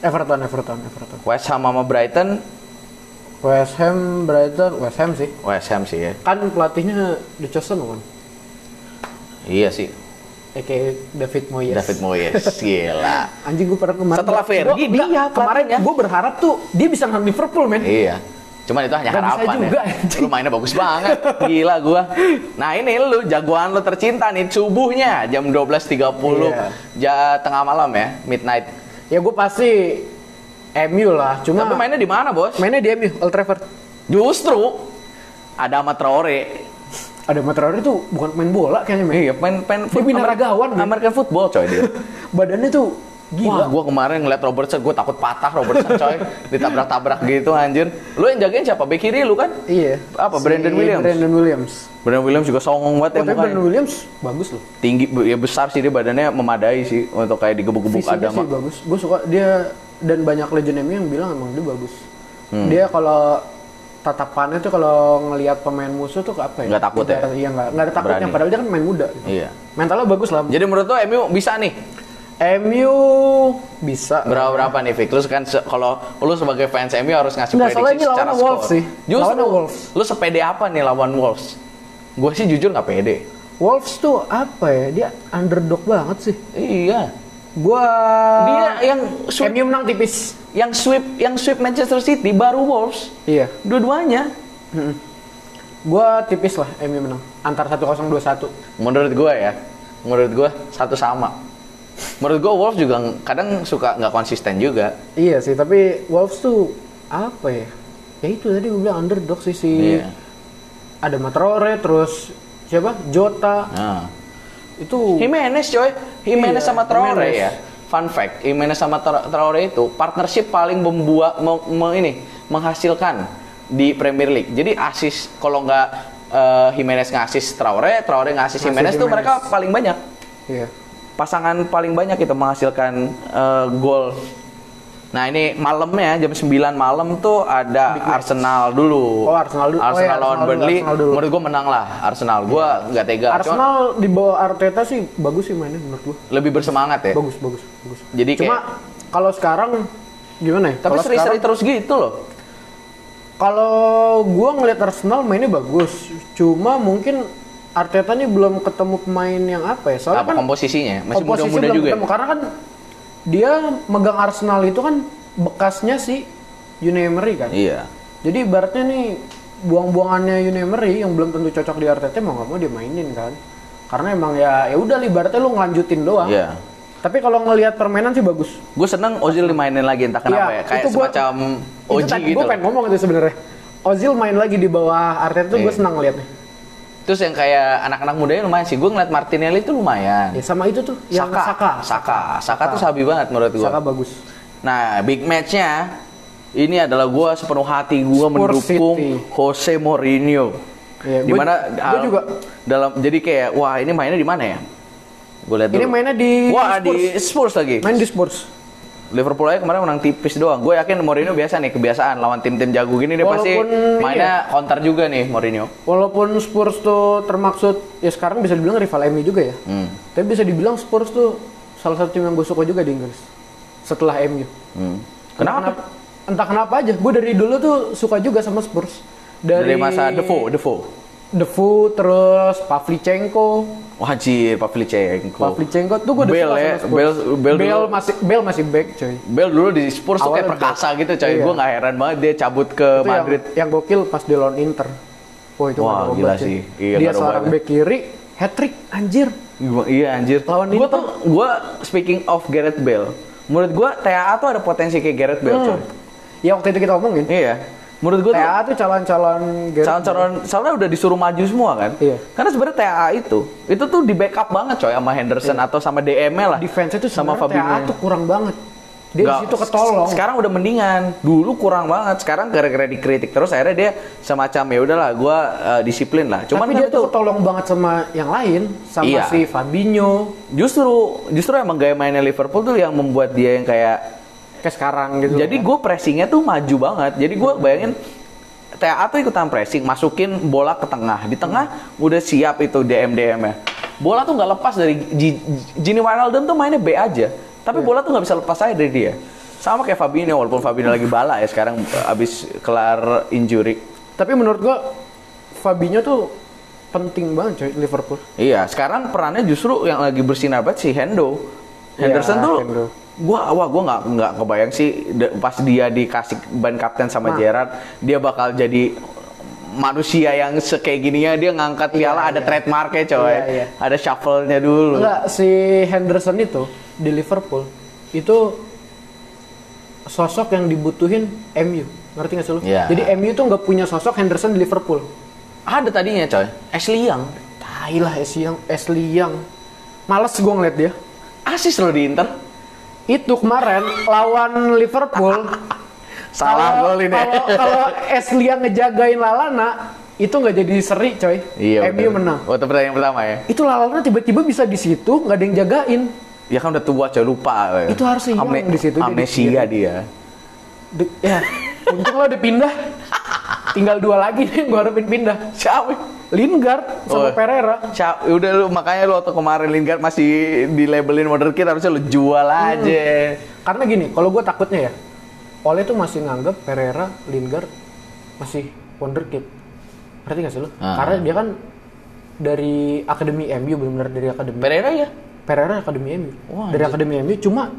Speaker 2: Everton, Everton, Everton.
Speaker 1: West Ham sama Brighton
Speaker 2: West Ham, Brighton, West Ham sih.
Speaker 1: West Ham sih ya.
Speaker 2: Kan pelatihnya Dickerson kan?
Speaker 1: Iya sih.
Speaker 2: Aka David Moyes.
Speaker 1: David Moyes, gila.
Speaker 2: Anjing gue pernah kemarin.
Speaker 1: Setelah Fergie, dia
Speaker 2: enggak, kemarin
Speaker 1: pelatihnya.
Speaker 2: gue berharap tuh dia bisa nang Liverpool men.
Speaker 1: Iya. Cuman itu hanya
Speaker 2: bisa
Speaker 1: harapan
Speaker 2: juga,
Speaker 1: ya.
Speaker 2: anjing.
Speaker 1: Lu mainnya bagus banget. Gila gua. Nah, ini lu jagoan lu tercinta nih subuhnya jam 12.30
Speaker 2: Iya.
Speaker 1: ja, tengah malam ya, midnight.
Speaker 2: Ya gue pasti MU lah. Cuma
Speaker 1: Tapi mainnya di mana, Bos?
Speaker 2: mainnya di MU Old Trafford.
Speaker 1: Justru ada Ahmad Traore.
Speaker 2: Ada Matraore tuh bukan main bola kayaknya men.
Speaker 1: Iya, main main
Speaker 2: Dia binaragawan.
Speaker 1: American football coy dia.
Speaker 2: Badannya tuh
Speaker 1: Wah,
Speaker 2: gila.
Speaker 1: gua kemarin ngeliat Robertson, gua takut patah Robertson coy. Ditabrak-tabrak gitu anjir. Lu yang jagain siapa? Bek kiri lu kan?
Speaker 2: Iya.
Speaker 1: Apa,
Speaker 2: Si
Speaker 1: Brandon Williams?
Speaker 2: Brandon Williams.
Speaker 1: Brandon Williams juga songong banget
Speaker 2: Oh,
Speaker 1: ya
Speaker 2: tapi
Speaker 1: mukanya.
Speaker 2: Brandon Williams bagus loh.
Speaker 1: Tinggi, ya besar sih dia badannya memadai sih untuk kayak digebuk-gebuk ada
Speaker 2: sih bagus. Gue suka dia dan banyak legend MU yang bilang emang dia bagus.
Speaker 1: Hmm.
Speaker 2: Dia kalau tatapannya tuh kalau ngelihat pemain musuh tuh apa ya?
Speaker 1: Nggak takut ya?
Speaker 2: Iya nggak nggak ada takutnya. Padahal dia kan main muda. gitu.
Speaker 1: Iya.
Speaker 2: Mentalnya bagus lah.
Speaker 1: Jadi menurut lo MU bisa nih
Speaker 2: MU bisa.
Speaker 1: berapa berapa nih Fik? Lu kan se- kalau lu sebagai fans MU harus ngasih
Speaker 2: Nggak,
Speaker 1: prediksi
Speaker 2: soalnya ini
Speaker 1: secara skor.
Speaker 2: Wolves sih.
Speaker 1: Justru
Speaker 2: Lawannya Wolves.
Speaker 1: lu sepede apa nih lawan Wolves? Gue sih jujur nggak pede.
Speaker 2: Wolves tuh apa ya? Dia underdog banget sih.
Speaker 1: Iya.
Speaker 2: Gua
Speaker 1: Dia yang sweep,
Speaker 2: MU menang tipis.
Speaker 1: yang sweep, yang sweep Manchester City baru Wolves.
Speaker 2: Iya.
Speaker 1: Dua-duanya.
Speaker 2: Gua tipis lah MU menang. Antar 1-0 2-1.
Speaker 1: Menurut gue ya, menurut gue satu sama. Menurut gue Wolves juga ng- kadang suka nggak konsisten juga.
Speaker 2: Iya sih, tapi Wolves tuh apa ya? Ya itu tadi gue bilang underdog sih si
Speaker 1: Iya.
Speaker 2: ada Matrore terus siapa? Jota.
Speaker 1: Nah.
Speaker 2: Itu
Speaker 1: Jimenez coy, Jimenez
Speaker 2: Iya,
Speaker 1: sama Traore
Speaker 2: Jimenez.
Speaker 1: ya. Fun fact, Jimenez sama Tra- Traore itu partnership paling membuat me- me- ini menghasilkan di Premier League. Jadi asis kalau nggak eh, Jimenez ngasis Traore, Traore ngasis
Speaker 2: Ngasih
Speaker 1: Jimenez tuh
Speaker 2: Jimenez.
Speaker 1: mereka paling banyak.
Speaker 2: iya.
Speaker 1: Pasangan paling banyak itu menghasilkan eh, gol. Nah ini malamnya jam 9 malam tuh ada Arsenal dulu.
Speaker 2: Oh, Arsenal dulu. Oh,
Speaker 1: Arsenal
Speaker 2: iya,
Speaker 1: lawan
Speaker 2: Arsenal dulu,
Speaker 1: Burnley.
Speaker 2: Arsenal dulu.
Speaker 1: Menurut gue menang lah Arsenal. Gue nggak tega. Cuma
Speaker 2: Arsenal di bawah Arteta sih bagus sih mainnya menurut gua.
Speaker 1: lebih bersemangat ya.
Speaker 2: Bagus, bagus, bagus.
Speaker 1: Jadi
Speaker 2: Cuma
Speaker 1: kayak
Speaker 2: kalau sekarang gimana ya?
Speaker 1: Tapi seri-seri terus gitu loh.
Speaker 2: Kalau gua ngelihat Arsenal mainnya bagus, cuma mungkin Arteta nih belum ketemu pemain yang apa ya? Soalnya
Speaker 1: Apa
Speaker 2: kan
Speaker 1: komposisinya? Masih
Speaker 2: komposisi
Speaker 1: muda-muda juga. ya?
Speaker 2: ketemu. Karena kan dia megang Arsenal itu kan bekasnya si Unai Emery kan.
Speaker 1: Iya.
Speaker 2: Jadi ibaratnya nih buang-buangannya Unai Emery yang belum tentu cocok di Arteta mau nggak mau dia mainin kan. Karena emang ya ya udah ibaratnya lu ngelanjutin doang.
Speaker 1: Iya.
Speaker 2: Tapi kalau ngelihat permainan sih bagus.
Speaker 1: Gue seneng Ozil dimainin lagi entah kenapa
Speaker 2: Iya,
Speaker 1: ya. Kayak
Speaker 2: itu gua-
Speaker 1: semacam Oji gitu.
Speaker 2: gue pengen ngomong itu sebenarnya. Ozil main lagi di bawah Arteta tuh gue
Speaker 1: Iya.
Speaker 2: senang ngeliatnya.
Speaker 1: Terus yang kayak anak-anak mudanya lumayan sih. Gue ngeliat Martinelli itu lumayan.
Speaker 2: Ya sama itu tuh yang
Speaker 1: Saka.
Speaker 2: Saka.
Speaker 1: Saka. Saka tuh sabi banget menurut gue.
Speaker 2: Saka bagus.
Speaker 1: Nah, big match-nya ini adalah gue sepenuh hati gue mendukung
Speaker 2: City.
Speaker 1: Jose Mourinho.
Speaker 2: Iya,
Speaker 1: di mana
Speaker 2: gua
Speaker 1: dalam-
Speaker 2: juga.
Speaker 1: dalam jadi kayak wah ini mainnya di mana ya? Gue lihat
Speaker 2: Ini mainnya di
Speaker 1: Wah,
Speaker 2: Spurs.
Speaker 1: di Spurs lagi.
Speaker 2: Main di Spurs.
Speaker 1: Liverpool aja kemarin menang tipis doang. Gue yakin Mourinho biasa nih kebiasaan lawan tim-tim jago gini dia pasti mainnya counter juga nih Mourinho.
Speaker 2: Walaupun Spurs tuh termaksud ya sekarang bisa dibilang rival MU juga ya.
Speaker 1: Hmm.
Speaker 2: Tapi bisa dibilang Spurs tuh salah satu tim yang gue suka juga di Inggris. Setelah MU.
Speaker 1: Hmm.
Speaker 2: Entah
Speaker 1: Kenapa?
Speaker 2: Entah kenapa aja. Gue dari dulu tuh suka juga sama Spurs.
Speaker 1: Dari, masa Defoe, Defoe.
Speaker 2: Defoe terus Pavlyuchenko.
Speaker 1: Wajir, Pavlyuchenko.
Speaker 2: Pavlyuchenko tuh gue udah
Speaker 1: Bale
Speaker 2: suka
Speaker 1: ya,
Speaker 2: sama Spurs.
Speaker 1: Bale- Bale dulu-
Speaker 2: masih Bale masih back coy.
Speaker 1: Bel dulu di Spurs tuh kayak perkasa
Speaker 2: back.
Speaker 1: gitu coy.
Speaker 2: Iya.
Speaker 1: Gue nggak heran banget dia cabut ke
Speaker 2: Itu
Speaker 1: Madrid.
Speaker 2: Yang, yang gokil pas di lawan Inter. Wah itu
Speaker 1: Wah, gila
Speaker 2: obat
Speaker 1: sih. Iya,
Speaker 2: Dia seorang back kiri, hat trick anjir.
Speaker 1: Gua- Iya anjir.
Speaker 2: Lawan
Speaker 1: Gue
Speaker 2: Inter.
Speaker 1: tuh, gue speaking of Gareth Bale. Menurut gue TAA tuh ada potensi kayak Gareth Bale coy.
Speaker 2: Hmm. Ya waktu itu kita omongin.
Speaker 1: Iya. Menurut gue
Speaker 2: TA tuh calon-calon
Speaker 1: calon-calon soalnya udah disuruh maju semua kan.
Speaker 2: Iya.
Speaker 1: Karena sebenarnya TAA itu itu tuh di backup banget coy sama Henderson atau sama DM-nya lah.
Speaker 2: defense itu
Speaker 1: sama
Speaker 2: sebenarnya TA
Speaker 1: Fabinho.
Speaker 2: tuh kurang banget. Dia
Speaker 1: Nggak,
Speaker 2: di situ ketolong.
Speaker 1: Sekarang udah mendingan. Dulu kurang banget. Sekarang gara-gara dikritik terus akhirnya dia semacam ya udahlah gua eh, disiplin lah. Cuman
Speaker 2: Tapi dia
Speaker 1: itu
Speaker 2: tuh ketolong banget sama yang lain, sama
Speaker 1: Iya.
Speaker 2: si Fabinho
Speaker 1: justru justru emang gaya mainnya Liverpool tuh yang membuat dia yang kayak
Speaker 2: kayak sekarang gitu.
Speaker 1: Jadi gue pressingnya tuh maju banget. Jadi gue bayangin TA tuh ikutan pressing, masukin bola ke tengah. Di tengah udah siap itu DM DM nya. Bola tuh nggak lepas dari Gini Wijnaldum tuh mainnya B aja. Tapi bola tuh nggak bisa lepas aja dari dia. Sama kayak Fabinho, walaupun Fabinho lagi bala ya sekarang abis kelar injury.
Speaker 2: Tapi menurut gua Fabinho tuh penting banget coy Liverpool.
Speaker 1: Iya, sekarang perannya justru yang lagi bersinar banget si Hendo. Henderson
Speaker 2: Iya,
Speaker 1: tuh
Speaker 2: Hendo.
Speaker 1: Gua wah gua nggak nggak kebayang sih de- pas dia dikasih ban kapten sama
Speaker 2: Nah.
Speaker 1: Gerrard, dia bakal jadi manusia yang kayak gininya dia ngangkat piala ada trademarknya coy.
Speaker 2: Iya, iya.
Speaker 1: Ada shuffle-nya dulu.
Speaker 2: Enggak, si Henderson itu di Liverpool itu sosok yang dibutuhin MU. Ngerti gak sih lu?
Speaker 1: Iya.
Speaker 2: Jadi MU tuh nggak punya sosok Henderson di Liverpool.
Speaker 1: Ada tadinya coy. Ashley Young.
Speaker 2: Tai lah Ashley Young, Ashley Young. Males gue ngeliat dia.
Speaker 1: Asis loh di Inter.
Speaker 2: Itu kemarin lawan Liverpool.
Speaker 1: Salah gol ini.
Speaker 2: Kalau Ashley Young ngejagain Lalana, itu nggak jadi seri coy.
Speaker 1: Iya.
Speaker 2: MU menang.
Speaker 1: Waktu pertandingan pertama ya.
Speaker 2: Itu Lalana tiba-tiba bisa di situ, nggak ada yang jagain.
Speaker 1: Ya kan udah tua coy lupa.
Speaker 2: Itu harusnya Young di situ,
Speaker 1: Amnesia dia.
Speaker 2: De- ya, untung lo udah pindah. Tinggal dua lagi nih yang gue harapin pindah.
Speaker 1: Siapa?
Speaker 2: Lingard
Speaker 1: Oh.
Speaker 2: sama Pereira.
Speaker 1: Siap, udah lu makanya lu waktu kemarin Lingard masih di labelin wonderkid harusnya lu jual aja.
Speaker 2: Karena gini, kalau gue takutnya ya, Ole tuh masih nganggap Pereira, Lingard masih wonderkid. Ngerti gak sih lu?
Speaker 1: Ah.
Speaker 2: Karena dia kan dari akademi MU benar-benar dari akademi.
Speaker 1: Pereira ya?
Speaker 2: Pereira akademi MU.
Speaker 1: Wah,
Speaker 2: dari akademi MU cuma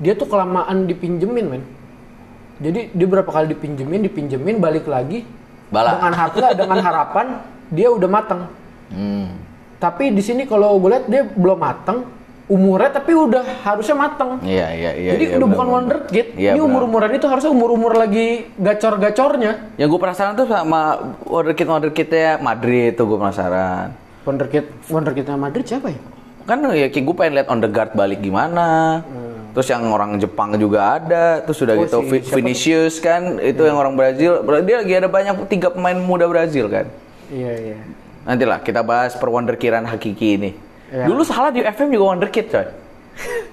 Speaker 2: dia tuh kelamaan dipinjemin, men. Jadi dia berapa kali dipinjemin, dipinjemin balik lagi
Speaker 1: Bala.
Speaker 2: dengan harga dengan harapan dia udah matang.
Speaker 1: Hmm.
Speaker 2: Tapi di sini kalau gue lihat dia belum matang, umurnya tapi udah harusnya matang.
Speaker 1: Iya, iya, iya.
Speaker 2: Jadi
Speaker 1: iya,
Speaker 2: udah bukan
Speaker 1: benar.
Speaker 2: wonderkid.
Speaker 1: Iya,
Speaker 2: Ini
Speaker 1: benar.
Speaker 2: umur-umuran itu harusnya umur-umur lagi gacor-gacornya.
Speaker 1: Yang gue penasaran tuh sama wonderkid wonderkidnya Madrid tuh gue penasaran.
Speaker 2: Wonderkid, wonderkidnya Madrid siapa ya?
Speaker 1: Kan ya kayak gue pengen lihat on the guard balik gimana. Terus yang orang Jepang juga ada. Terus udah
Speaker 2: Hmm. Oh,
Speaker 1: gitu
Speaker 2: si-
Speaker 1: Vinicius kan itu yang orang Brazil. Dia lagi ada banyak tiga pemain muda Brazil kan.
Speaker 2: Iya iya.
Speaker 1: Nantilah kita bahas perwonderkiran hakiki ini.
Speaker 2: Iya.
Speaker 1: Dulu salah di FM juga wonderkid coy.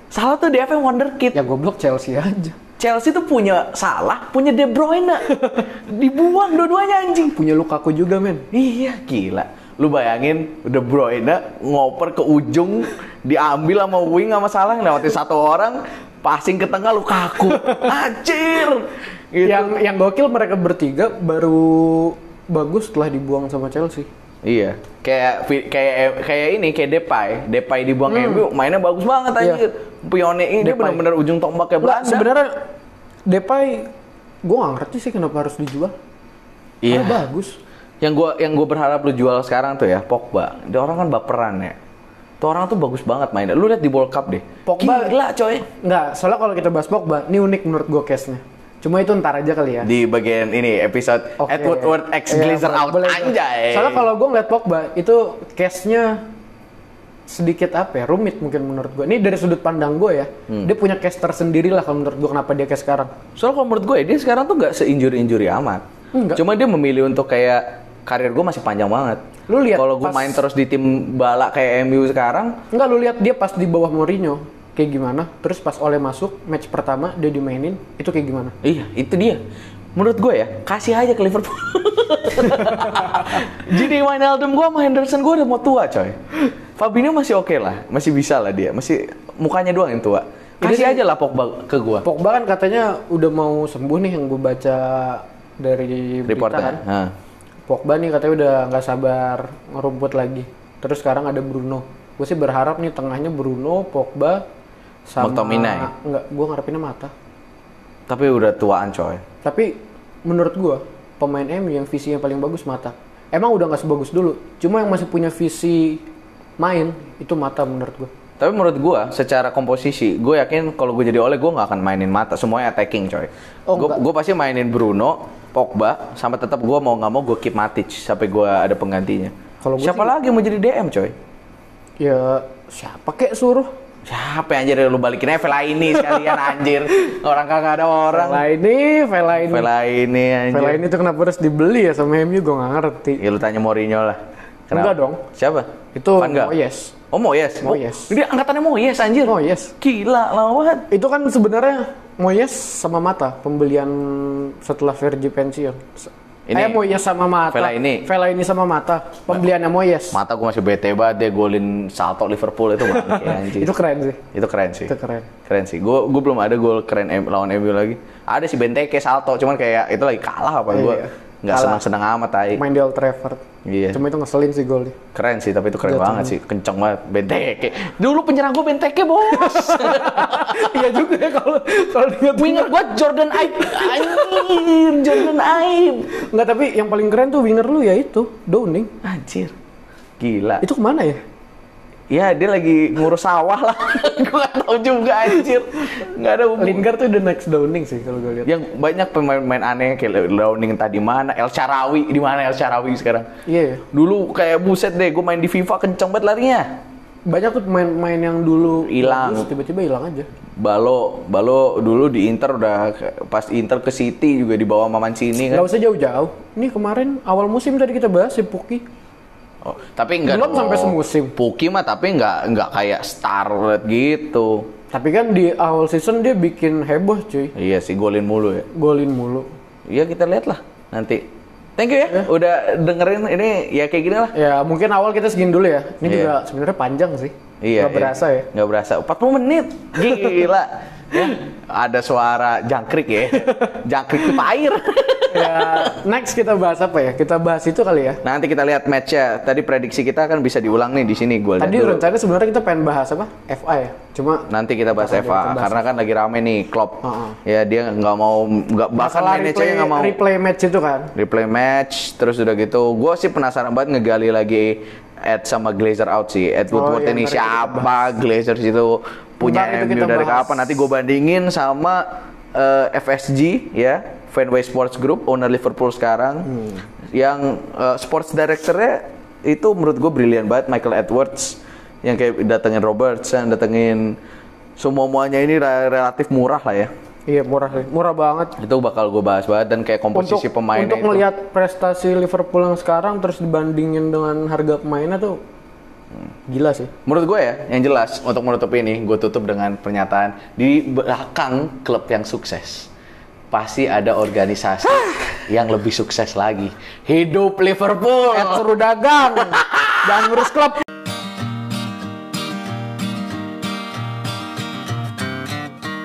Speaker 1: salah tuh di FM wonderkid.
Speaker 2: Ya goblok Chelsea aja.
Speaker 1: Chelsea tuh punya salah, punya De Bruyne. Dibuang dua-duanya anjing.
Speaker 2: Punya Lukaku juga men.
Speaker 1: Iya gila. Lu bayangin De Bruyne ngoper ke ujung diambil sama wing sama salah lewatin satu orang passing ke tengah Lukaku. Acir. Gitu.
Speaker 2: Yang yang gokil mereka bertiga baru bagus setelah dibuang sama Chelsea.
Speaker 1: Iya, kayak kayak kayak ini kayak Depay, Depay dibuang MU, mainnya bagus banget
Speaker 2: Hmm. Iya.
Speaker 1: anjir. Pione ini
Speaker 2: Depay.
Speaker 1: benar-benar ujung tombak kayak Belanda.
Speaker 2: sebenarnya Depay gue gak ngerti sih kenapa harus dijual.
Speaker 1: Iya.
Speaker 2: Karena bagus.
Speaker 1: Yang gua yang gua berharap lu jual sekarang tuh ya Pogba. Dia orang kan baperan ya. Tuh orang tuh bagus banget mainnya. Lu lihat di World Cup deh.
Speaker 2: Pogba-
Speaker 1: gila coy.
Speaker 2: Enggak, soalnya kalau kita bahas Pogba, ini unik menurut gue case-nya. Cuma itu ntar aja kali ya.
Speaker 1: Di bagian ini episode
Speaker 2: Oke.
Speaker 1: Edward Ward X
Speaker 2: Iya,
Speaker 1: Glazer out
Speaker 2: boleh
Speaker 1: anjay.
Speaker 2: Soalnya kalau gue ngeliat Pogba itu case-nya sedikit apa ya rumit mungkin menurut gue. Ini dari sudut pandang gue ya.
Speaker 1: Hmm.
Speaker 2: Dia punya case tersendiri lah kalau menurut gue kenapa dia kayak sekarang.
Speaker 1: Soalnya kalau menurut gue dia sekarang tuh nggak seinjuri-injuri amat.
Speaker 2: Enggak.
Speaker 1: Cuma dia memilih untuk kayak karir gue masih panjang banget.
Speaker 2: Lu lihat
Speaker 1: kalau gue main terus di tim bala kayak MU sekarang,
Speaker 2: Enggak lu lihat dia pas di bawah Mourinho kayak gimana. Terus pas oleh masuk match pertama dia dimainin itu kayak gimana.
Speaker 1: Iya, itu dia. Menurut gue ya, kasih aja ke Liverpool. Jadi Wijnaldum gue sama Henderson gue udah mau tua coy. Fabinho masih oke lah, masih bisa lah dia. Masih mukanya doang yang tua. Kasih
Speaker 2: Ini-
Speaker 1: aja lah Pogba ke gue.
Speaker 2: Pogba kan katanya udah mau sembuh nih yang gue baca dari berita kan.
Speaker 1: Hah.
Speaker 2: Pogba nih katanya udah nggak sabar ngerumput lagi. Terus sekarang ada Bruno. Gue sih berharap nih tengahnya Bruno, Pogba, sama
Speaker 1: McTominay.
Speaker 2: Enggak, gue ngarepinnya Mata.
Speaker 1: Tapi udah tuaan coy.
Speaker 2: Tapi menurut gue pemain MU yang visinya paling bagus Mata. Emang udah nggak sebagus dulu. Cuma yang masih punya visi main itu Mata menurut gue.
Speaker 1: Tapi menurut gue, secara komposisi, gue yakin kalau gue jadi oleh, gue nggak akan mainin mata. Semuanya attacking coy.
Speaker 2: Oh,
Speaker 1: gue gue pasti mainin Bruno, Pogba, sama tetap gue mau nggak mau gue keep Matic sampai gue ada penggantinya.
Speaker 2: Gue
Speaker 1: Siapa lagi mau jadi DM coy?
Speaker 2: Ya siapa kek suruh?
Speaker 1: Siapa anjir lu balikin aja Vela ini sekalian anjir. Orang kagak ada orang.
Speaker 2: Vela ini, Vela ini.
Speaker 1: Vela ini anjir.
Speaker 2: Vela ini tuh kenapa harus dibeli ya sama MU gue nggak ngerti.
Speaker 1: Ya lu tanya Mourinho lah.
Speaker 2: Enggak dong.
Speaker 1: Siapa?
Speaker 2: Itu? Moyes.
Speaker 1: Oh Moyes.
Speaker 2: Moyes.
Speaker 1: Oh, dia angkatannya Moyes anjir.
Speaker 2: Moyes.
Speaker 1: Gila lawat.
Speaker 2: Itu kan sebenarnya Moyes sama Mata pembelian setelah Vergi pensiun.
Speaker 1: Ini,
Speaker 2: eh Moyes sama Mata.
Speaker 1: Vela ini.
Speaker 2: Vela ini sama Mata. Pembeliannya Moyes.
Speaker 1: Mata gue masih bete banget dia golin salto Liverpool itu bangke anjir.
Speaker 2: Itu keren sih.
Speaker 1: Itu keren sih.
Speaker 2: Itu keren.
Speaker 1: Keren sih. Gue gue belum ada gol keren M- lawan MU lagi. Ada si Benteke salto, cuman kayak itu lagi kalah apa gue. Nggak senang-senang amat tai.
Speaker 2: Main di Old Trafford.
Speaker 1: Iya.
Speaker 2: Cuma itu ngeselin sih golnya.
Speaker 1: Keren sih, tapi itu keren banget sih. Kenceng banget. Benteke. Dulu penyerang gue Benteke, bos.
Speaker 2: Iya juga ya kalau kalau diingat
Speaker 1: Winger gue Jordan Ibe. Anjir, Jordan Ibe.
Speaker 2: Enggak, tapi yang paling keren tuh winger lu ya itu, Downing.
Speaker 1: Anjir. Gila.
Speaker 2: Itu ke mana ya?
Speaker 1: Ya, dia lagi ngurus sawah lah. gue gak tahu juga, anjir. Nggak ada hubungan.
Speaker 2: Lingard tuh the next Downing sih kalau gue lihat.
Speaker 1: Yang banyak pemain-pemain aneh kayak Downing tadi mana, El Sharawi di mana El Sharawi sekarang.
Speaker 2: Iya ya.
Speaker 1: Dulu kayak buset deh, gue main di FIFA kenceng banget larinya.
Speaker 2: Banyak tuh pemain-pemain yang dulu
Speaker 1: Hilang.
Speaker 2: tiba-tiba hilang aja.
Speaker 1: Balo, Balo dulu di Inter udah pas Inter ke City juga dibawa sama Mancini kan.
Speaker 2: Nggak usah jauh-jauh. Nih kemarin awal musim tadi kita bahas si Puki.
Speaker 1: Oh, tapi enggak
Speaker 2: Belum sampai semusim.
Speaker 1: Puki mah tapi enggak enggak kayak star gitu.
Speaker 2: Tapi kan di awal season dia bikin heboh cuy.
Speaker 1: Iya sih golin mulu ya.
Speaker 2: Golin mulu.
Speaker 1: Iya kita lihat lah nanti. Thank you ya, udah dengerin ini ya kayak gini lah.
Speaker 2: Ya mungkin awal kita segini dulu ya. Ini
Speaker 1: Iya.
Speaker 2: juga sebenarnya panjang sih.
Speaker 1: Iya.
Speaker 2: Nggak berasa ya.
Speaker 1: Nggak berasa. 40 menit. Gila. ya. Ada suara jangkrik ya. jangkrik pipa air.
Speaker 2: Ya next kita bahas apa ya? Kita bahas itu kali ya.
Speaker 1: Nanti kita lihat match-nya. Tadi prediksi kita kan bisa diulang nih di sini gue
Speaker 2: Tadi
Speaker 1: dulu.
Speaker 2: rencananya sebenarnya kita pengen bahas apa? FA ya. Cuma
Speaker 1: Nanti kita bahas FA
Speaker 2: kita bahas
Speaker 1: karena kan lagi rame nih Klopp.
Speaker 2: Heeh.
Speaker 1: Ya dia nggak mau nggak bahkan aja nggak mau
Speaker 2: replay match itu kan.
Speaker 1: replay match terus udah gitu. Gue sih penasaran banget ngegali lagi Ed sama Glazer out sih. Ed
Speaker 2: Oh,
Speaker 1: Woodward
Speaker 2: iya,
Speaker 1: ini siapa? Glazer itu punya
Speaker 2: Ntar itu
Speaker 1: MU dari
Speaker 2: bahas.
Speaker 1: kapan? Nanti gue bandingin sama eh, FSG ya, Fenway Sports Group, owner Liverpool sekarang.
Speaker 2: Hmm.
Speaker 1: Yang eh, sports directornya itu menurut gue brilian banget Michael Edwards yang kayak datengin Robertson, datengin semua muanya ini relatif murah lah ya.
Speaker 2: Iya murah sih, murah banget.
Speaker 1: Itu bakal gue bahas banget dan kayak komposisi
Speaker 2: untuk
Speaker 1: pemainnya
Speaker 2: untuk
Speaker 1: itu.
Speaker 2: melihat prestasi Liverpool yang sekarang terus dibandingin dengan harga pemainnya tuh gila sih.
Speaker 1: Menurut gue ya, yang jelas untuk menutup ini, gue tutup dengan pernyataan di belakang klub yang sukses pasti ada organisasi yang lebih sukses lagi. Hidup Liverpool.
Speaker 2: Ed suruh dagang, jangan ngurus klub.